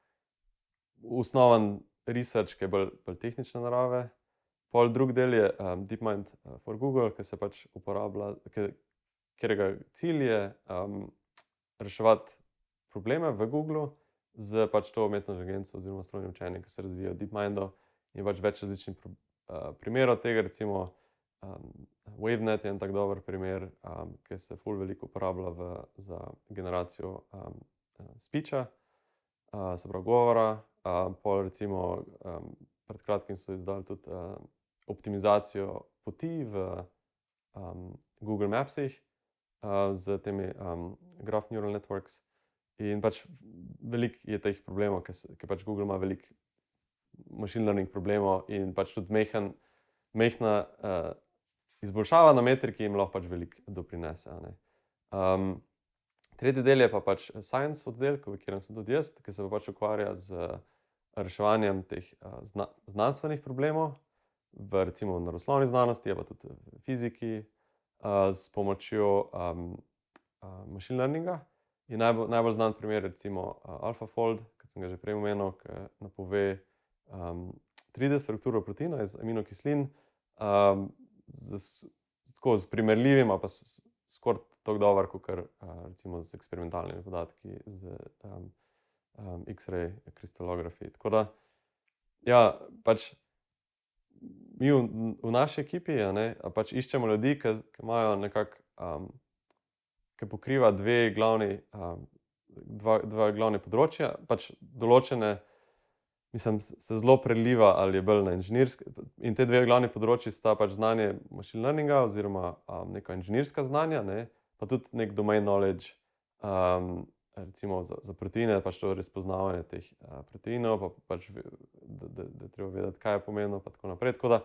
osnoven research, ki je bolj, bolj tehnične narave. Pol drug del je um, DeepMind uh, for Google, ki se pač uporablja, katerega cilj je um, reševati probleme v Googlu z pač to umetno inteligenco oziroma strojnim učenjem, ki se razvija v DeepMindu in pač več različnih pr uh, primerov tega, recimo um, WaveNet je en tak dober primer, um, ki se ful veliko uporablja v, za generacijo um, speecha, uh, se pravi govora, uh, pol recimo um, pred kratkim so izdali tudi uh, optimizacijo poti v um, Google Mapsih uh, z temi um, graph neural networks. In pač veliko je teh problemov, ker pač Google ima veliko machine learning problemov in pač tudi mehen, mehna uh, izboljšava na metriki jim lahko pač veliko doprinese. Um, tretji del je pa pač science oddelek, v katerem sem tudi jaz, ki se pa pač ukvarja z reševanjem teh uh, zna, znanstvenih problemov v recimo naravoslovni znanosti, pa tudi v fiziki, uh, s pomočjo um, uh, machine learninga. In najbolj, najbolj znan primer je recimo AlphaFold, ki sem ga že prej omenil, ki napove um, 3D strukturo proteina iz aminokislin um, z, z, z primerljivim, pa skoraj tako dober, kot uh, recimo z eksperimentalnimi podatki z um, um, X-ray kristalografi. Tako da, ja, pač mi v, v naši ekipi ne, pač iščemo ljudi, ki imajo nekako. Um, ki pokriva dve glavni, um, dva, dva glavni področja. Pač določene, mislim, se zelo preliva ali je bolj na inženirske. In te dve glavni področji sta pač znanje machine learninga oziroma um, neka inženirska znanja, ne, pa tudi nek domain knowledge. Um, Recimo za, za proteine, pač to razpoznavanje teh uh, proteinov, pa pač, da, da, da treba vedeti, kaj je pomenilo, in tako naprej. Tako da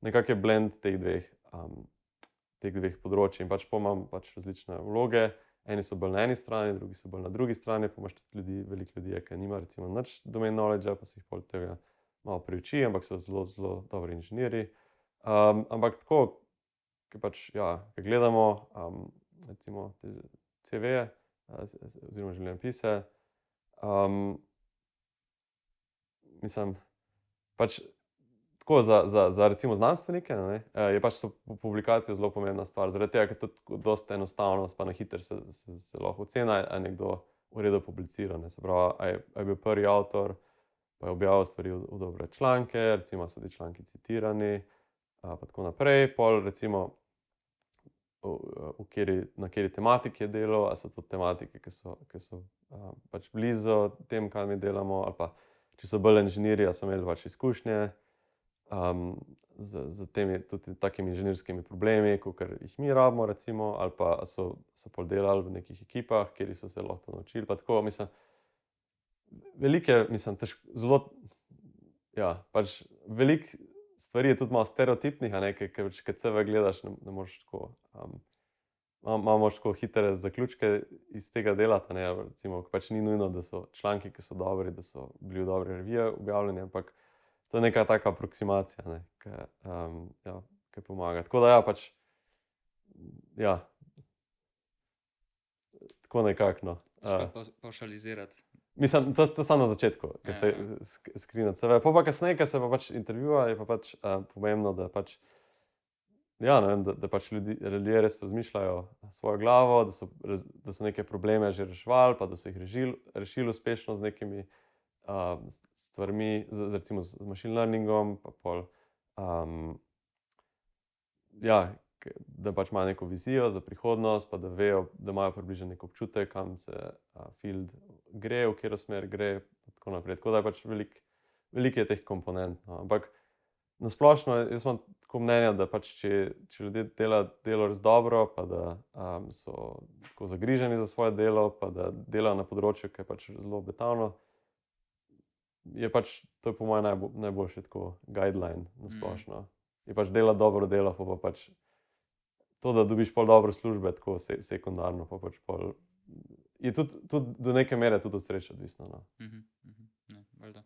nekako je blend teh dveh um, teh dveh področji. In pač pomam pač različne vloge. Eni so bolj na eni strani, drugi so bolj na drugi strani. Pa imaš tudi ljudi, veliko ljudi, ki nima recimo nič domen knowledge, pa se jih pol tega malo priuči, ampak so zelo, zelo dobri inženirji. Um, ampak tako, ki pač, ja, ki gledamo, um, recimo CV-je, oziroma življenjepise, um, mislim, pač tako za, za, za recimo znanstvenike ne, eh, je pač publikacija zelo pomembna stvar. Zaradi tega, ker to dosta enostavno, pa na hitro se, se, se lahko oceni, ali je nekdo v redu publiciran. Se pravi, ali je, je bil prvi avtor, pa je objavil stvari v, v dobre članke, recimo so ti članki citirani, pa tako naprej. Pol, recimo, kjeri, na kateri tematiki je delo, ali so to tematike, ki so, ki so a, pač blizu tem, kar mi delamo, ali pa če so bolj inženirji, ali so imeli pač izkušnje um, z, z temi tudi takimi inženirskimi problemi, kot jih mi rabimo, recimo, ali pa so, so pol delali v nekih ekipah, kjer so se lahko naučili. Tako, mislim, velike, mislim, težko, zelo, ja, pač veliko stvari je tudi malo stereotipnih, a ne, ker če pač, CV gledaš, ne, ne moreš tako. Um, Imamo tako hitre zaključke iz tega dela, da pač ni nujno, da so članki, ki so dobri, da so bili v dobri reviji objavljeni, ampak to je neka taka aproksimacija, ne, ki um, ja, pomaga. Tako da, ja, pač, ja, tako nekako. No. Uh, Pošalizirati. Mislim, to je samo na začetku, ki se ja. skrina CV. Pa pa kasneje, ki se pa pač intervjuva, je pa pač uh, pomembno, da pač. Ja, vem, da, da pač ljudi, ljudje res razmišljajo svojo glavo, da so, da so neke probleme že rešili, pa da so jih rešili, rešili uspešno z nekimi uh, stvarmi, z, recimo z machine learningom, pa pol, um, ja, da pač imajo neko vizijo za prihodnost, pa da vejo, da imajo približno nek občutek, kam se uh, field gre, v katero smer gre. Tako, tako da je pač veliko velik je teh komponent. No. Ampak na splošno, jaz imam tako mnenje, da pač če, če ljudje delajo delo res dobro, pa da um, so tako zagriženi za svoje delo, pa da delajo na področju, ki je pač zelo obetavno je pač to, je po mojem, najbo, najboljši tako guideline na splošno. Mm. Je pač dela dobro delo, pa, pa pač to, da dobiš pol dobro službe, tako se, sekundarno. Pa pač pol, je tudi, tudi do neke mere tudi od sreče odvisno. No. Mm -hmm, mm -hmm, ne,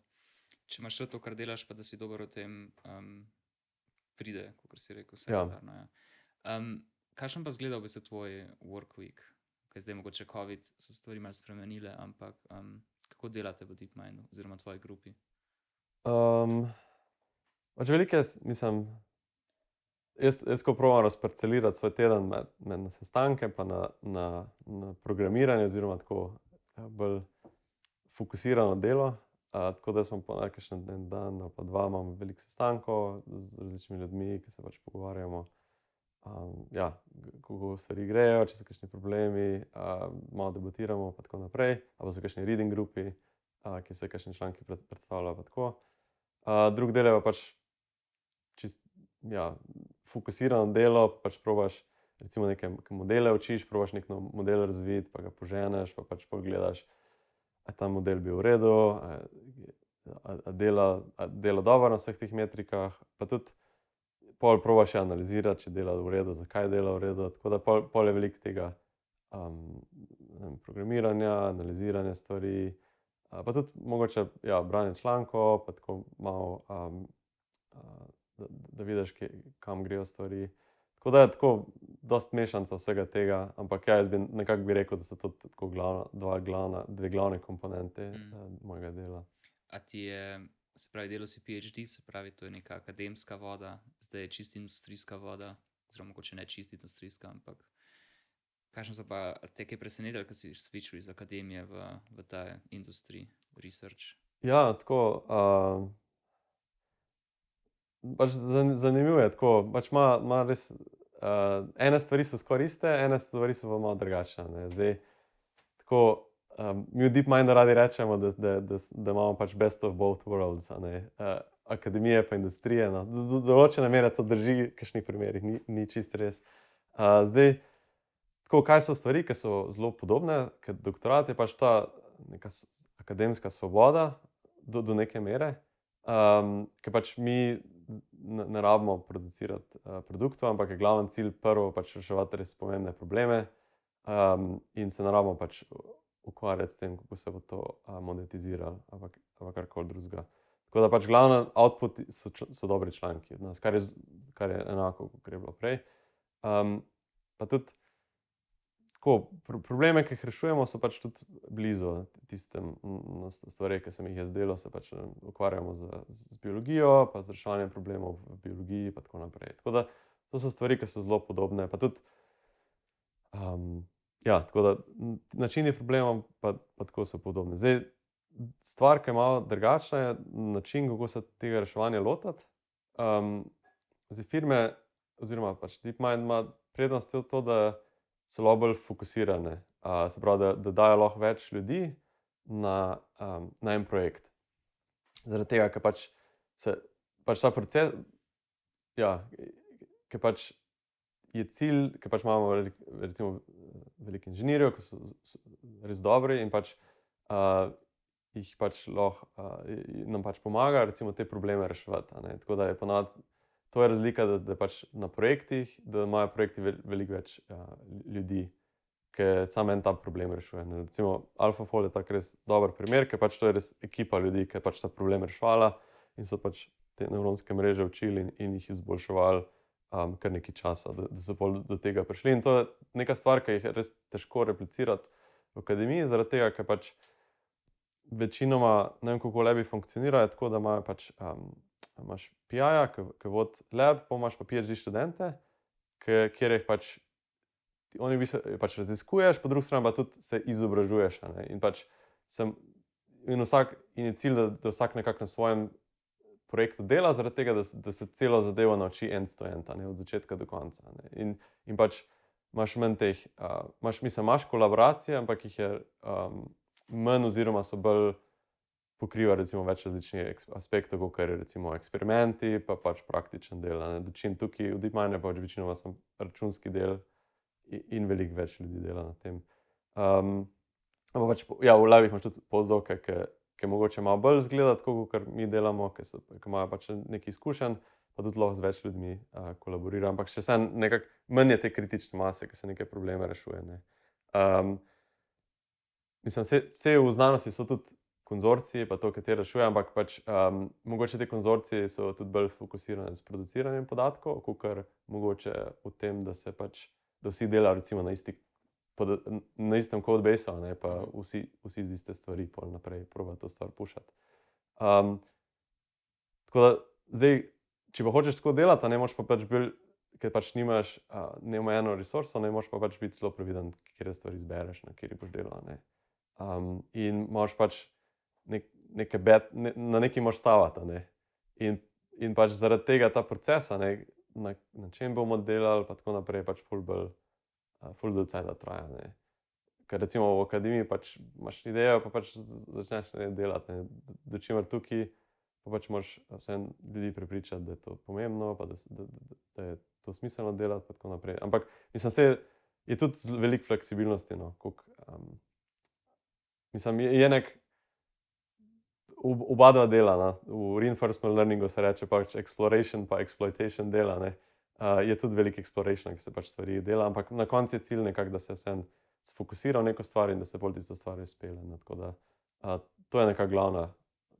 če imaš to, kar delaš, pa da si dober v tem, um, pride, kot si rekel, vse. Ja. Ja. Um, Kakšen pa zgleda v bistvu tvoj work week? Ker zdaj mogoče COVID so stvari malo spremenile, ampak um, kako delate v DeepMindu oziroma tvoji grupi? Um, veliko je, mislim, jaz, jaz ko provam razparcelirati svoj teden med, med na sestanke, pa na, na, na programiranje, oziroma tako ja, bolj fokusirano delo. Uh, tako da smo po nekakšen en dan ali pa dva imamo veliko sestankov z različnimi ljudmi, ki se pač pogovarjamo. Um, ja, kako stvari grejo, če so kakšni problemi, uh, malo debatiramo, pa tako naprej. Ali so kakšni reading grupi, uh, ki se kakšni članki pred, predstavljajo. Uh, drug del je pa pač čist, ja, fokusirano delo, pač probaš. Recimo, nekaj modele učiš, probaš nek model razviti, pa ga poženeš, pa pač pogledaš, ali je ta model bil v redu, ali dela, dela dobro na vseh teh metrikah. Pa tudi pol probaš analizirati, če dela v redu, zakaj dela v redu. Tako da pol, pol je veliko tega um, vem, programiranja, analiziranja stvari, pa tudi mogoče ja, branje člankov, pa tako malo. Um, Da, da vidiš, kje, kam grejo stvari. Tako da je tako, dosta mešanca vsega tega, ampak ja, jaz bi nekako bi rekel, da so to tako glavna, dva glavna, dve glavne komponente mm. uh, mojega dela. A ti je, se pravi, delo si PhD, se pravi, to je neka akademska voda, zdaj je čist industrijska voda, oziroma mogoče ne čist industrijska, ampak kakšno so pa te, ki je presenetilo, da si switchil iz akademije v, v ta industrij, research? Ja, tako. Uh, pač zanimivo je, da pač ima, ima res. Uh, ene stvari so skoraj iste, ene stvari so pa malo drugačne. Zdaj, tako, um, mi v DeepMindu radi rečemo, da, da, da, da imamo pač best of both worlds, uh, akademije pa industrije. No. Do, do določene mere to drži, v kakšnih primerih ni, ni čist res. Uh, zdaj, tako, kaj so stvari, ki so zelo podobne, ker doktorat je pač ta neka akademska svoboda do, do neke mere, um, ker pač mi ne, ne rabimo producirati uh, produktov, ampak je glavni cilj prvo pač reševati res pomembne probleme um, in se ne rabimo pač ukvarjati s tem, kako se bo to uh, monetiziralo ali karkoli drugega. Tako da pač glavni output so, so dobri članki, nas, kar, je, kar je enako, kot je bilo prej. Um, pa tudi tako, pro, probleme, ki jih rešujemo, so pač tudi blizu tistem stvarem, ki sem jih jaz delal. Se pač ukvarjamo z, z biologijo, pa z reševanjem problemov v biologiji, in tako naprej. Tako da to so stvari, ki so zelo podobne. Tudi, um, ja, tako da načini problemov pa, pa tako so podobni. Zdaj, stvar, ki je malo drugačna, je način, kako se tega reševanja lotiti. Um, zdaj, firme, oziroma pač DeepMind ima prednost v to, da lahko bolj fokusirane, uh, se pravi, da, da dajo lahko več ljudi na, um, na en projekt. Zaradi tega, ker pač se pač ta proces, ja, ki pač je cilj, ki pač imamo recimo, veliko inženirjev, ki so, so res dobri in pač. Uh, Jih pač lahko uh, nam pač pomaga, recimo, te probleme reševati. Tako da je ponovadi to je razlika, da, da pač na projektih, da imajo projekti veliko več uh, ljudi, ki samo en ta problem rešuje. Ne. Recimo AlphaFold je tako res dober primer, ker pač to je res ekipa ljudi, ki je pač ta problem reševala in so pač te nevronske mreže učili in, in jih izboljševali um, kar nekaj časa, da, da so do tega prišli. In to je neka stvar, ki jih je res težko replicirati v akademiji, zaradi tega, ker pač. Večinoma, ne vem, kako lebi funkcionirajo, tako da imajo pač um, imaš PIA, ki vodi lab, pa imaš pa PhD študente, kjer jih pač, oni bi se pač raziskuješ, po drugi strani pa tudi se izobražuješ. In, pač sem, in, vsak, in je cilj, da, da vsak nekako na svojem projektu dela, zaradi tega, da, da se celo zadevo nauči en stojent, od začetka do konca. In, in pač imaš manj teh, uh, imaš, mislim, imaš kolaboracije, ampak jih je um, manj, oziroma so bolj pokriva recimo, več različnih aspektov, kot je recimo eksperimenti, pa pač praktičen del. Dočim tukaj v DeepMindu pač večinoma sem računski del in veliko več ljudi dela na tem. Um, pač, ja, v Lavi imaš tudi pozdoke, ki mogoče malo bolj zgledati, kot mi delamo, ki, imajo pač nekaj izkušenj, pa tudi lahko z več ljudmi uh, kolaborirajo. Ampak še vsem nekako manj je te kritične mase, ki se nekaj probleme rešuje. Ne. Um, mislim, vse v znanosti so tudi konzorciji, pa to, katero rešuje, ampak pač, um, mogoče te konzorcije so tudi bolj fokusirane s produciranjem podatkov, kot mogoče v tem, da se pač, da vsi delajo recimo na, isti, pod, na istem codebaseu, ne pa vsi, vsi z iste stvari, pol naprej, proba to stvar pušati. Um, tako da zdaj, če pa hočeš tako delati, ne moš pa pač bil. Ker pač nimaš uh, neomejeno resursa, ne moreš pa pač biti zelo previden, kje stvari izbereš, na kjer boš delal. Um, in imaš pač nek, neke bet, ne, na neki moš stavati. Ne? In, in pač zaradi tega ta procesa, ne, na, na čem bomo delali, pa tako naprej, pač fulbol, fulbol da traja. Ne? Ker recimo v akademiji pač imaš idejo, pa pač začneš ne, delati. Ne? Do čimer tukaj, pa pač moš vse ljudi prepričati, da je to pomembno, pa da, da, da, da je to smiselno delati, pa tako naprej. Ampak mislim, se je tudi veliko fleksibilnosti. No? Kuk, um, mislim, je, je nek oba dva dela, na, v reinforcement learningu se reče pač exploration pa exploitation dela. Ne. Uh, je tudi velik exploration, ki se pač stvari dela, ampak na koncu je cilj nekako, da se vsem fokusira v neko stvar in da se bolj tisto stvar izpele. No. Da, uh, to je neka glavna,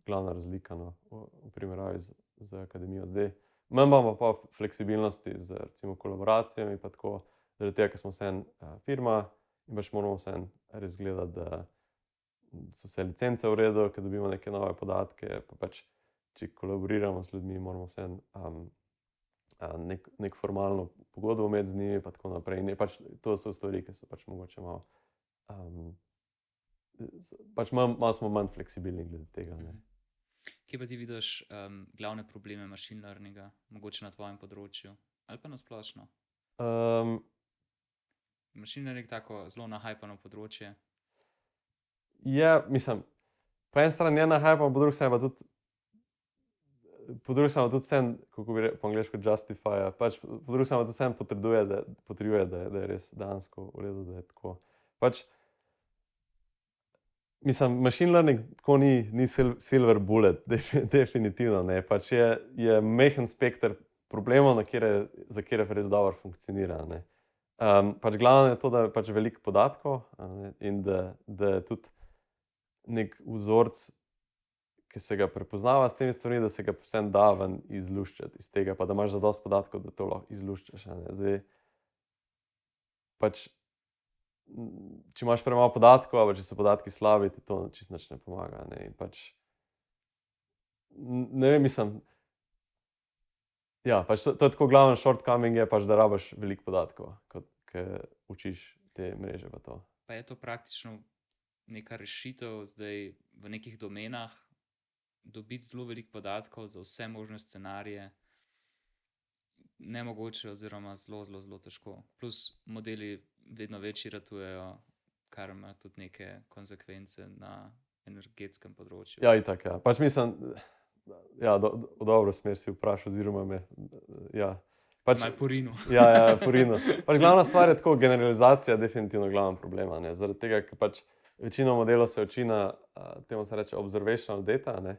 glavna razlika no, v, v primerjavi z, z akademijo zdaj. Manj imamo pa fleksibilnosti z recimo kolaboracijami, pa tako, zaradi tega, ker smo vse en uh, firma in pač moramo vse en res gledati, da so vse licence v redu, ker dobimo neke nove podatke. Pa pač, če kolaboriramo z ljudmi, moramo vse um, nek, nek formalno pogodbo imeti z njimi, in tako naprej. In pač, to so stvari, ki so pač mogoče malo. Um, pač malo, malo smo manj fleksibilni glede tega. Ne. Kje pa ti vidiš um, glavne probleme machine learninga, mogoče na tvojem področju ali pa na splošno? Um, machine learning je tako zelo nahajpano področje je, mislim, po eni strani je nahaj, pa po drugi strani pa tudi. Po drugi strani tudi sem, kako bi rekel po angliško, justify. Pač, po drugi strani tudi sem potrduje, da, potrduje da, da je res dansko v redu, da je tako. Pač, mislim, machine learning tako ni, ni silver bullet, definitivno ne. Pač je, je mehen spekter problemov, kjere, za kere res dobro funkcionira. Um, pač glavno je to, da je pač veliko podatkov ne, in da, da je tudi nek vzorec, ki se ga prepoznava s temi stvarmi, da se ga vsem da ven izluščiti iz tega, pa da imaš zadost podatkov, da to lahko izluščiš. Zdaj, pač, če imaš premalo podatkov, ali če so podatki slabi, ti to čisto ne pomaga. Ne? Pač, ne vem, mislim. Ja, pač to, to je tako glavni shortcoming, je pač, da rabaš veliko podatkov, kot učiš te mreže. Pa, pa je to praktično neka rešitev zdaj v nekih domenah, dobiti zelo veliko podatkov za vse možne scenarije, ne mogoče, oziroma zelo, zelo, zelo težko. Plus, modeli vedno večji ratujejo, kar ima tudi neke konsekvence na energetskem področju. Ja, in tako. Ja. Pač mislim, da ja, do, do, dobro smer si vprašal, oziroma me. Ja. Pač, Naj porino. ja, ja, porino. Pač glavna stvar je tako, generalizacija je definitivno glavna problema. Ne? Zaradi tega, ker pač večino modelov se uči na temu, se reče, observational data. Ne?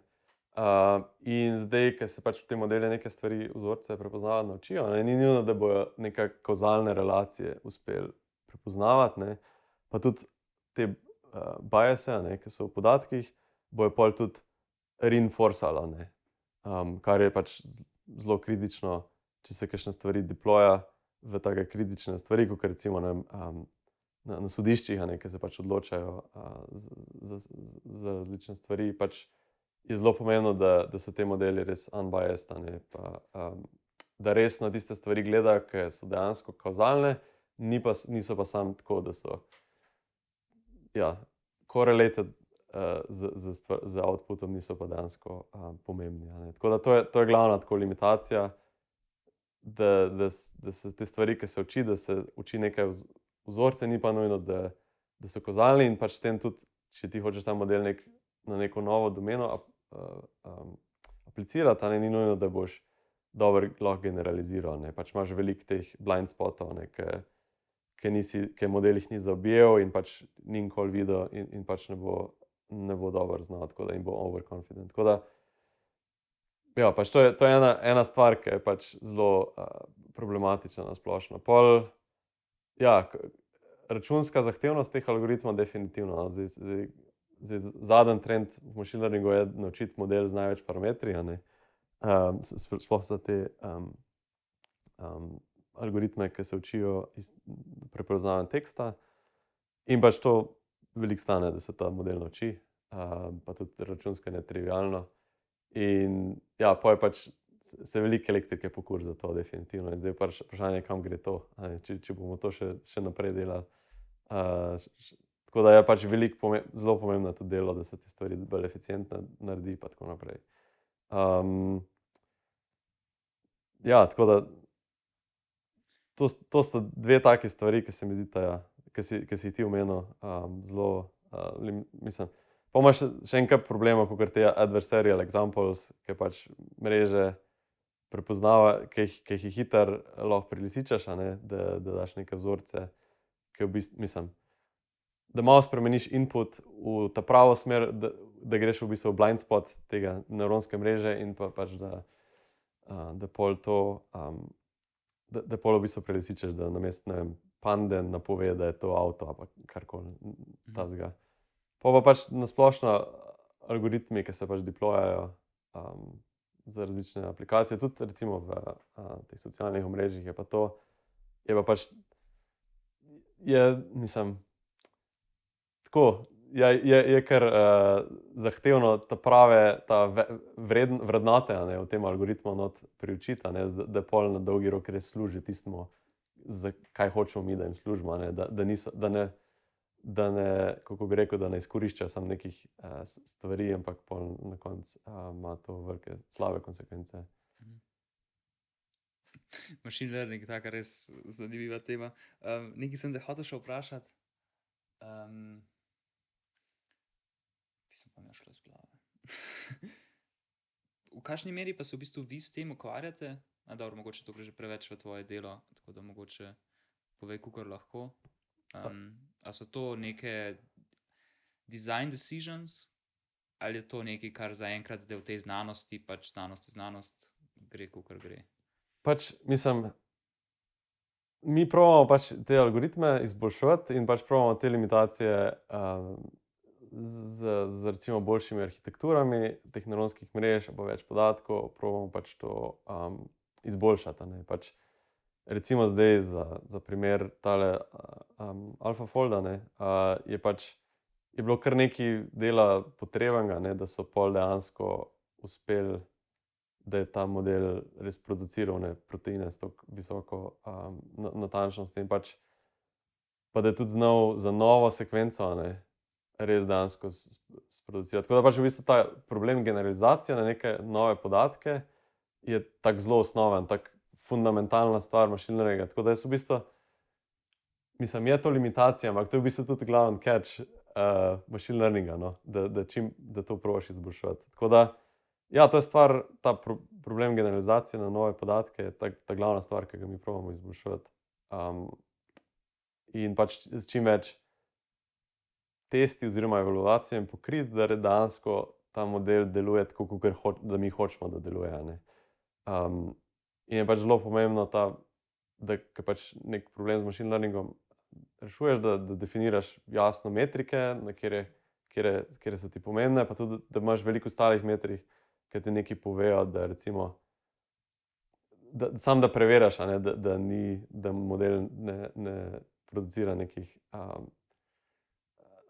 Uh, in zdaj, ker se pač v tem modelu neke stvari, vzorce prepoznavati naučijo, ne? ni nujno, da bodo neke kozalne relacije uspeli prepoznavati, ne? pa tudi te uh, biase, ne? ki so v podatkih, bojo pol tudi reinforcali, um, kar je pač zelo kritično, če se kakšne stvari deploja v take kritične stvari, kot recimo ne, um, na, na sodiščih, ki se pač odločajo a, za, za različne stvari. Pač je zelo pomembno, da, da so te modeli res unbiased, pa, a, da res na tiste stvari gledajo, ki so dejansko kauzalne, ni pa, niso pa samo tako, da so ja, correlated. Z, z, z outputom niso pa dejansko uh, pomembni. Tako da to je, to je glavna tako, limitacija, da, da, da se te stvari, ki se uči, da se uči nekaj vzorce, ni pa nujno, da, da so kazalni in pač s tem tudi, če ti hočeš ta model nek, na neko novo domeno ap, um, aplicirati, ne, ni nujno, da boš dobro lahko generaliziral. Ne. Pač imaš veliko teh blind spotov, ki modelih ni zaobjel in pač ni nikoli videl in, in pač ne bo, ne bo dobro znal, tako da jim bo overconfident. Da, ja, pač to je, to je ena, ena stvar, ki je pač zelo uh, problematična na splošno. Pol, ja, računska zahtevnost teh algoritmov je definitivno. No. Zdaj, zdaj, zadnji trend v machine learningu je naučiti model z največ parametri, um, sploh za te um, um, algoritme, ki se učijo iz prepoznavanja teksta. In pač to veliko stane, da se ta model nauči, um, pa tudi računsko je netrivialno. In ja, pa je pač se veliko elektrike pokur za to, definitivno. In zdaj je pač vprašanje, kam gre to, če, če bomo to še, še naprej delali. Uh, š, tako da je pač veliko, pomem zelo pomembno to delo, da se te stvari bolj eficientno naredi, in tako naprej. Um, ja, tako da to, to sta dve taki stvari, ki se mi zdi, da ja, si, si ti omenil, um, zelo, uh, mislim. Pa imaš še enkrat problema, kot te adversarial examples, ki pač mreže prepoznava, ki jih, ki jih hitro lahko prilisičaš, da, da daš neke vzorce, ki v bistvu, mislim, da malo spremeniš input v ta pravo smer, da, da greš v bistvu v blind spot tega nevronske mreže in pa pač da, uh, da pol to, um, da, da pol v bistvu prilisičaš, da na mestu, ne pande napove, da je to avto ali karkoli mhm. tazga. Pa pa pač nasplošno algoritmi, ki se pač deployajo. Um, za različne aplikacije, tudi recimo v a, teh socialnih omrežjih. Je pa to, je pa pač, je, mislim, tako. Je, je, je kar uh, zahtevno ta prave ta vredn, vrednote ne, v tem algoritmu priučiti, da, da pol na dolgi rok res služi tistemu, kaj hočemo mi, da jim služimo. Ne, da, da, niso, da ne da ne, kako bi rekel, da ne izkorišča samo nekih uh, stvari, ampak na koncu uh, ima to velike slabe konsekvence. Mhm. Machine learning je tako res zanimiva tema. Um, nekaj sem te hotel še vprašati. Um, ki sem pa mi šel iz glave. v kakšni meri pa se v bistvu vi s tem ukvarjate? Dobro, mogoče to gre že preveč v tvoje delo, tako da mogoče povej, kako lahko. Um, ali so to neke design decisions, ali je to nekaj, kar zaenkrat zdaj v tej znanosti, pač znanost je znanost, gre, kako gre. Pač, mislim, mi pravimo pač te algoritme izboljšati in pač pravimo te limitacije um, z, z recimo boljšimi arhitekturami tehnoloških mrež, pa več podatkov, pravimo pač to um, izboljšati. Pač, recimo zdaj za, za primer tale um, AlphaFolda, ne, uh, je pač je bilo kar nekaj dela potrebnega, ne, da so pol dejansko uspeli, da je ta model res produciral ne, proteine s tako visoko um, natančnostjo in pač pa da je tudi znal za novo sekvenco. Ne, Res dejansko sproducirati. Tako da pač v bistvu ta problem generalizacije na neke nove podatke je tako zelo osnoven, tako fundamentalna stvar mašinskega. Tako da je v bistvu, mislim, je to limitacija, ampak to je v bistvu tudi glavni catch uh, machine learninga, no? da, da, čim, da to probiš izboljšati. Tako da, ja, to je stvar, ta pro, problem generalizacije na nove podatke, je ta, ta glavna stvar, ki ga mi pravimo izboljšati. Um, in pač s čim več testi oziroma evaluacijami pokriti, da dejansko ta model deluje tako, kot hoč, mi hočemo, da deluje. Um, In je pač zelo pomembno, ta, da je pač nek problem z machine learningom. Rešuješ, da, da definiraš jasno metrike, kje so ti pomembne, pa tudi, da imaš veliko ostalih metrik, ki ti nekaj povejo, da, recimo, da sam da preveriš, da, da, da model ne, ne producira nekih, um,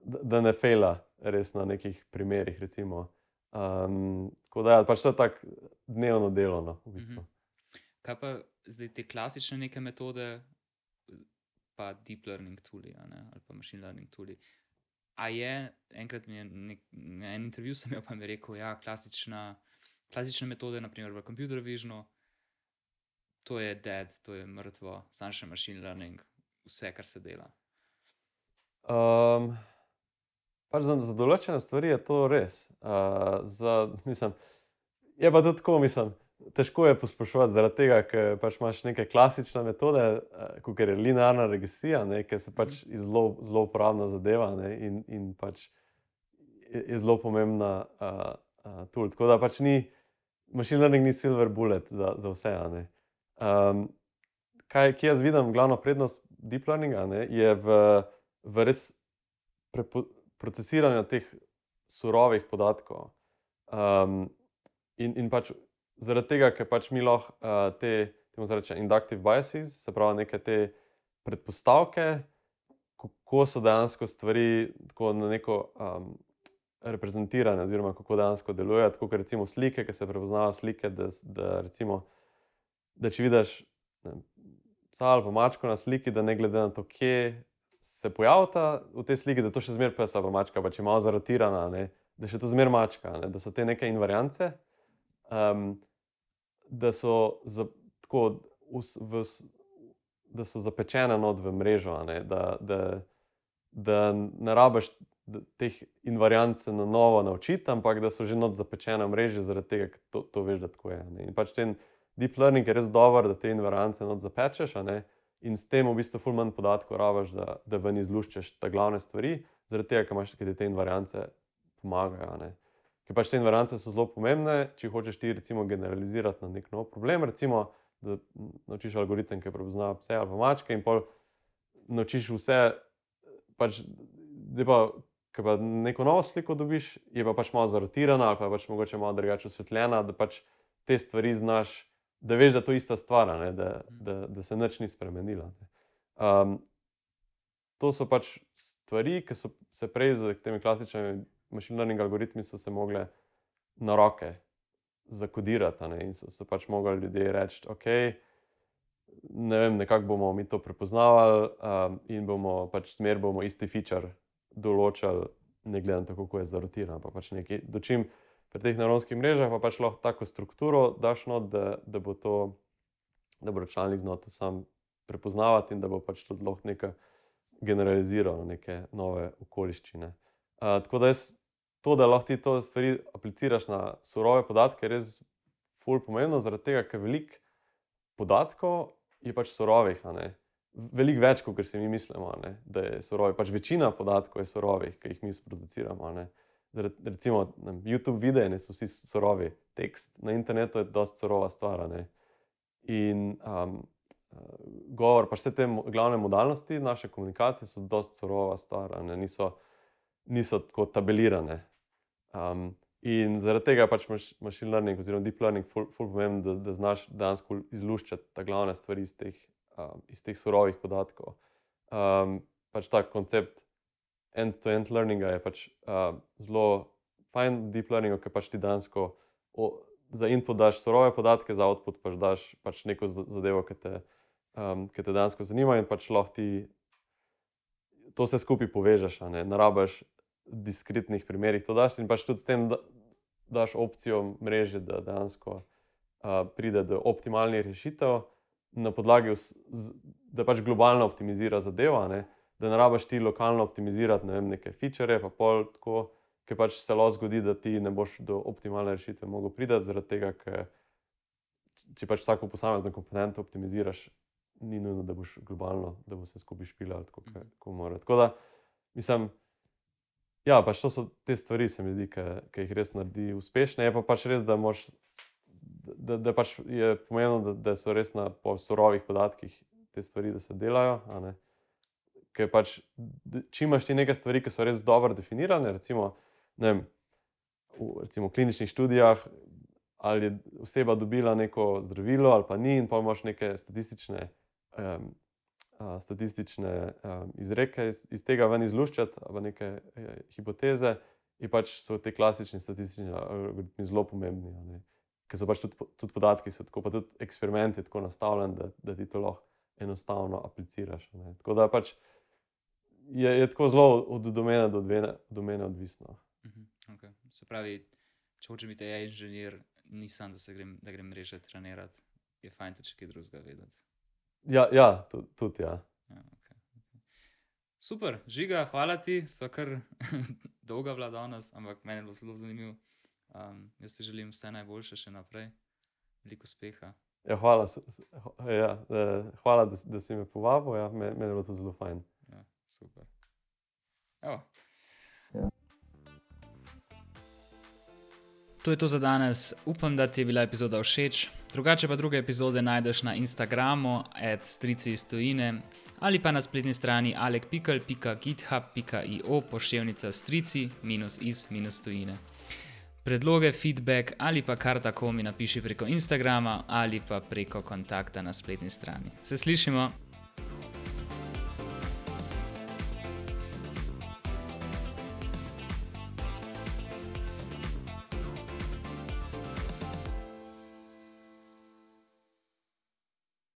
da, da ne fela res na nekih primerih. Um, tako da ja, pač to je tako dnevno delo. No, v bistvu. Kaj pa zdaj te klasične neke metode, pa deep learning tools ali pa machine learning tools. A je, enkrat mi je nek, na en intervju sem pa mi rekel, da ja, klasična, klasične metode, naprimer v computer visionu, to je dead, to je mrtvo, samo še machine learning, vse, kar se dela. Um, pač za, za določene stvari je to res. Uh, za, mislim, je pa tudi tako, mislim težko je posplošiti, zaradi tega, ker pač imaš neke klasične metode, eh, kot je linearna regresija, ki se pač mhm. zelo, zelo uporabna zadeva ne, in, in pač je, je zelo pomembna uh, uh, tool. Tako da pač ni, machine learning ni silver bullet za, za vse. Um, kaj, ki jaz vidim, glavna prednost deep learninga ne, je v, v res prepo, procesiranju teh surovih podatkov. Um, in, in pač zaradi tega, ker pač mi lahko uh, te, temu rečemo, inductive biases, se pravi, neke te predpostavke, kako so dejansko stvari na neko um, reprezentirane, oziroma kako dejansko delujejo. Tako kot recimo slike, ki se prepoznavajo slike, da, da, recimo, da če vidiš psa ali mačko na sliki, da ne glede na to, kje se pojavlja v tej sliki, da to še zmeraj pes ali mačka, pa če je malo zarotirana, ne, da še to zmeraj mačka, ne, da so te neke invariance, um, da so za, tako v, v, da so zapečene not v mrežo, ne, da, da, da ne rabiš teh invariant se na novo naučiti, ampak da so že not zapečene v mreži, zaradi tega, ker to, to veš, da tako je. Ne. In pač ten deep learning je res dober, da te invariance not zapečeš, in s tem v bistvu ful manj podatkov rabiš, da, da ven izluščeš te glavne stvari, zaradi tega, ker imaš te invariance pomagajo. Ker pač te invariance so zelo pomembne, če hočeš ti recimo generalizirati na nek nov problem, recimo, da naučiš algoritem, ki prepoznava pse ali mačke, in pol naučiš vse, pač, da pa pa neko novo sliko dobiš, je pa pač malo zarotirana ali pa pač mogoče malo drugače osvetljena, da pač te stvari znaš, da veš, da je to ista stvar, ne, da, da, da se nič ni spremenila. Um, to so pač stvari, ki so se prej z temi klasičnimi machine learning algoritmi se mogle na roke zakodirati ne, in so, so pač mogli ljudje reči, ok. Ne vem, nekako bomo mi to prepoznavali, um, in bomo pač smer bomo isti feature določali, ne glede na to, kako je zarotiran. Pa pač dočim pri teh neuronskih mrežah pa pač lahko tako strukturo daš not, da, da bo to, da bo računalnik znal to sam prepoznavati in da bo pač tudi lahko nekaj generaliziral na neke nove okoliščine. Uh, tako da jaz to, da lahko ti to stvari apliciraš na surove podatke, je res ful pomembno, zaradi tega, ker veliko podatkov je pač surovih, veliko več, kot si mi mislimo, ne, da je surovi. Pač večina podatkov je surovih, ki jih mi sproduciramo. Recimo na YouTube videe ne, so vsi surovi, tekst na internetu je dosta surova stvar. Ne. In um, govor, pa vse te glavne modalnosti naše komunikacije so dosta surova stvar, niso, niso tako tabelirane. Um, in zaradi tega pač machine learning oziroma deep learning ful, ful pomembno, da, da znaš dejansko izluščati te glavne stvari iz teh um, iz teh surovih podatkov. Um, pač ta koncept end-to-end learninga je pač uh, zelo fajn, deep learning, ker pač ti dansko o, za input daš surove podatke, za output pač daš pač neko zadevo, ki te, um, ki te dansko zanima in pač lahko ti to vse skupaj povežeš, ne, rabaš diskretnih primerih to daš in pač tudi s tem da, daš opcijo mreže, da dejansko uh, pride do optimalnih rešitev na podlagi, da pač globalno optimizira zadeva, ne? da ne rabiš ti lokalno optimizirati ne vem, neke feature, pa pol tako, ker pač se lahko zgodi, da ti ne boš do optimalne rešitve mogel priti, zaradi tega, ker če pač vsako posamezno komponento optimiziraš, ni nujno, da boš globalno, da bo se skupaj špilal tako, mhm. kot mora. Tako da, mislim. Ja, pač to so te stvari, se mi zdi, ki jih res naredi uspešne. Je pa pač res, da moš da, da pač je pomembno, da, da so res na surovih podatkih te stvari, da se delajo. Ker pač, če imaš ti nekaj stvari, ki so res dobro definirane, recimo, vem, v recimo, kliničnih študijah, ali je oseba dobila neko zdravilo, ali pa ni, in pa imaš neke statistične, um, a, statistične um, izreke iz, iz tega ven izluščati, ali neke e, hipoteze, in pač so ti klasični statistični algoritmi zelo pomembni ker so pač tudi, tudi podatki, tako, pa tudi eksperimenti tako nastavljeni, da, da ti to lahko enostavno apliciraš. Ne. Tako da pač je, je tako zelo od domene do dvene, domene odvisno. Mhm, okay. Se pravi, če hočeš biti AI inženir, nisem, da grem, da grem reže trenirati, je fajn tudi kaj drugega vedeti. Ja, ja tudi. Tud, ja. ja okay. Super, žiga, hvala ti, so kar dolga vlada danes, ampak meni je bilo zelo zanimivo. Um, jaz ti želim vse najboljše še naprej, veliko uspeha. Ja, hvala, ja, eh, hvala da, da si me povabil, ja, meni me je bilo to zelo fajn. Ja, super. Ja. To je to za danes. Upam, da ti je bila epizoda všeč. Drugače pa druge epizode najdeš na Instagramu, at strici iz tujine ali pa na spletni strani alek.pikal.github.io pošiljka strici minus iz minus tujine. Predloge, feedback ali pa kar tako mi napiši preko Instagrama ali pa preko kontakta na spletni strani. Se slišimo!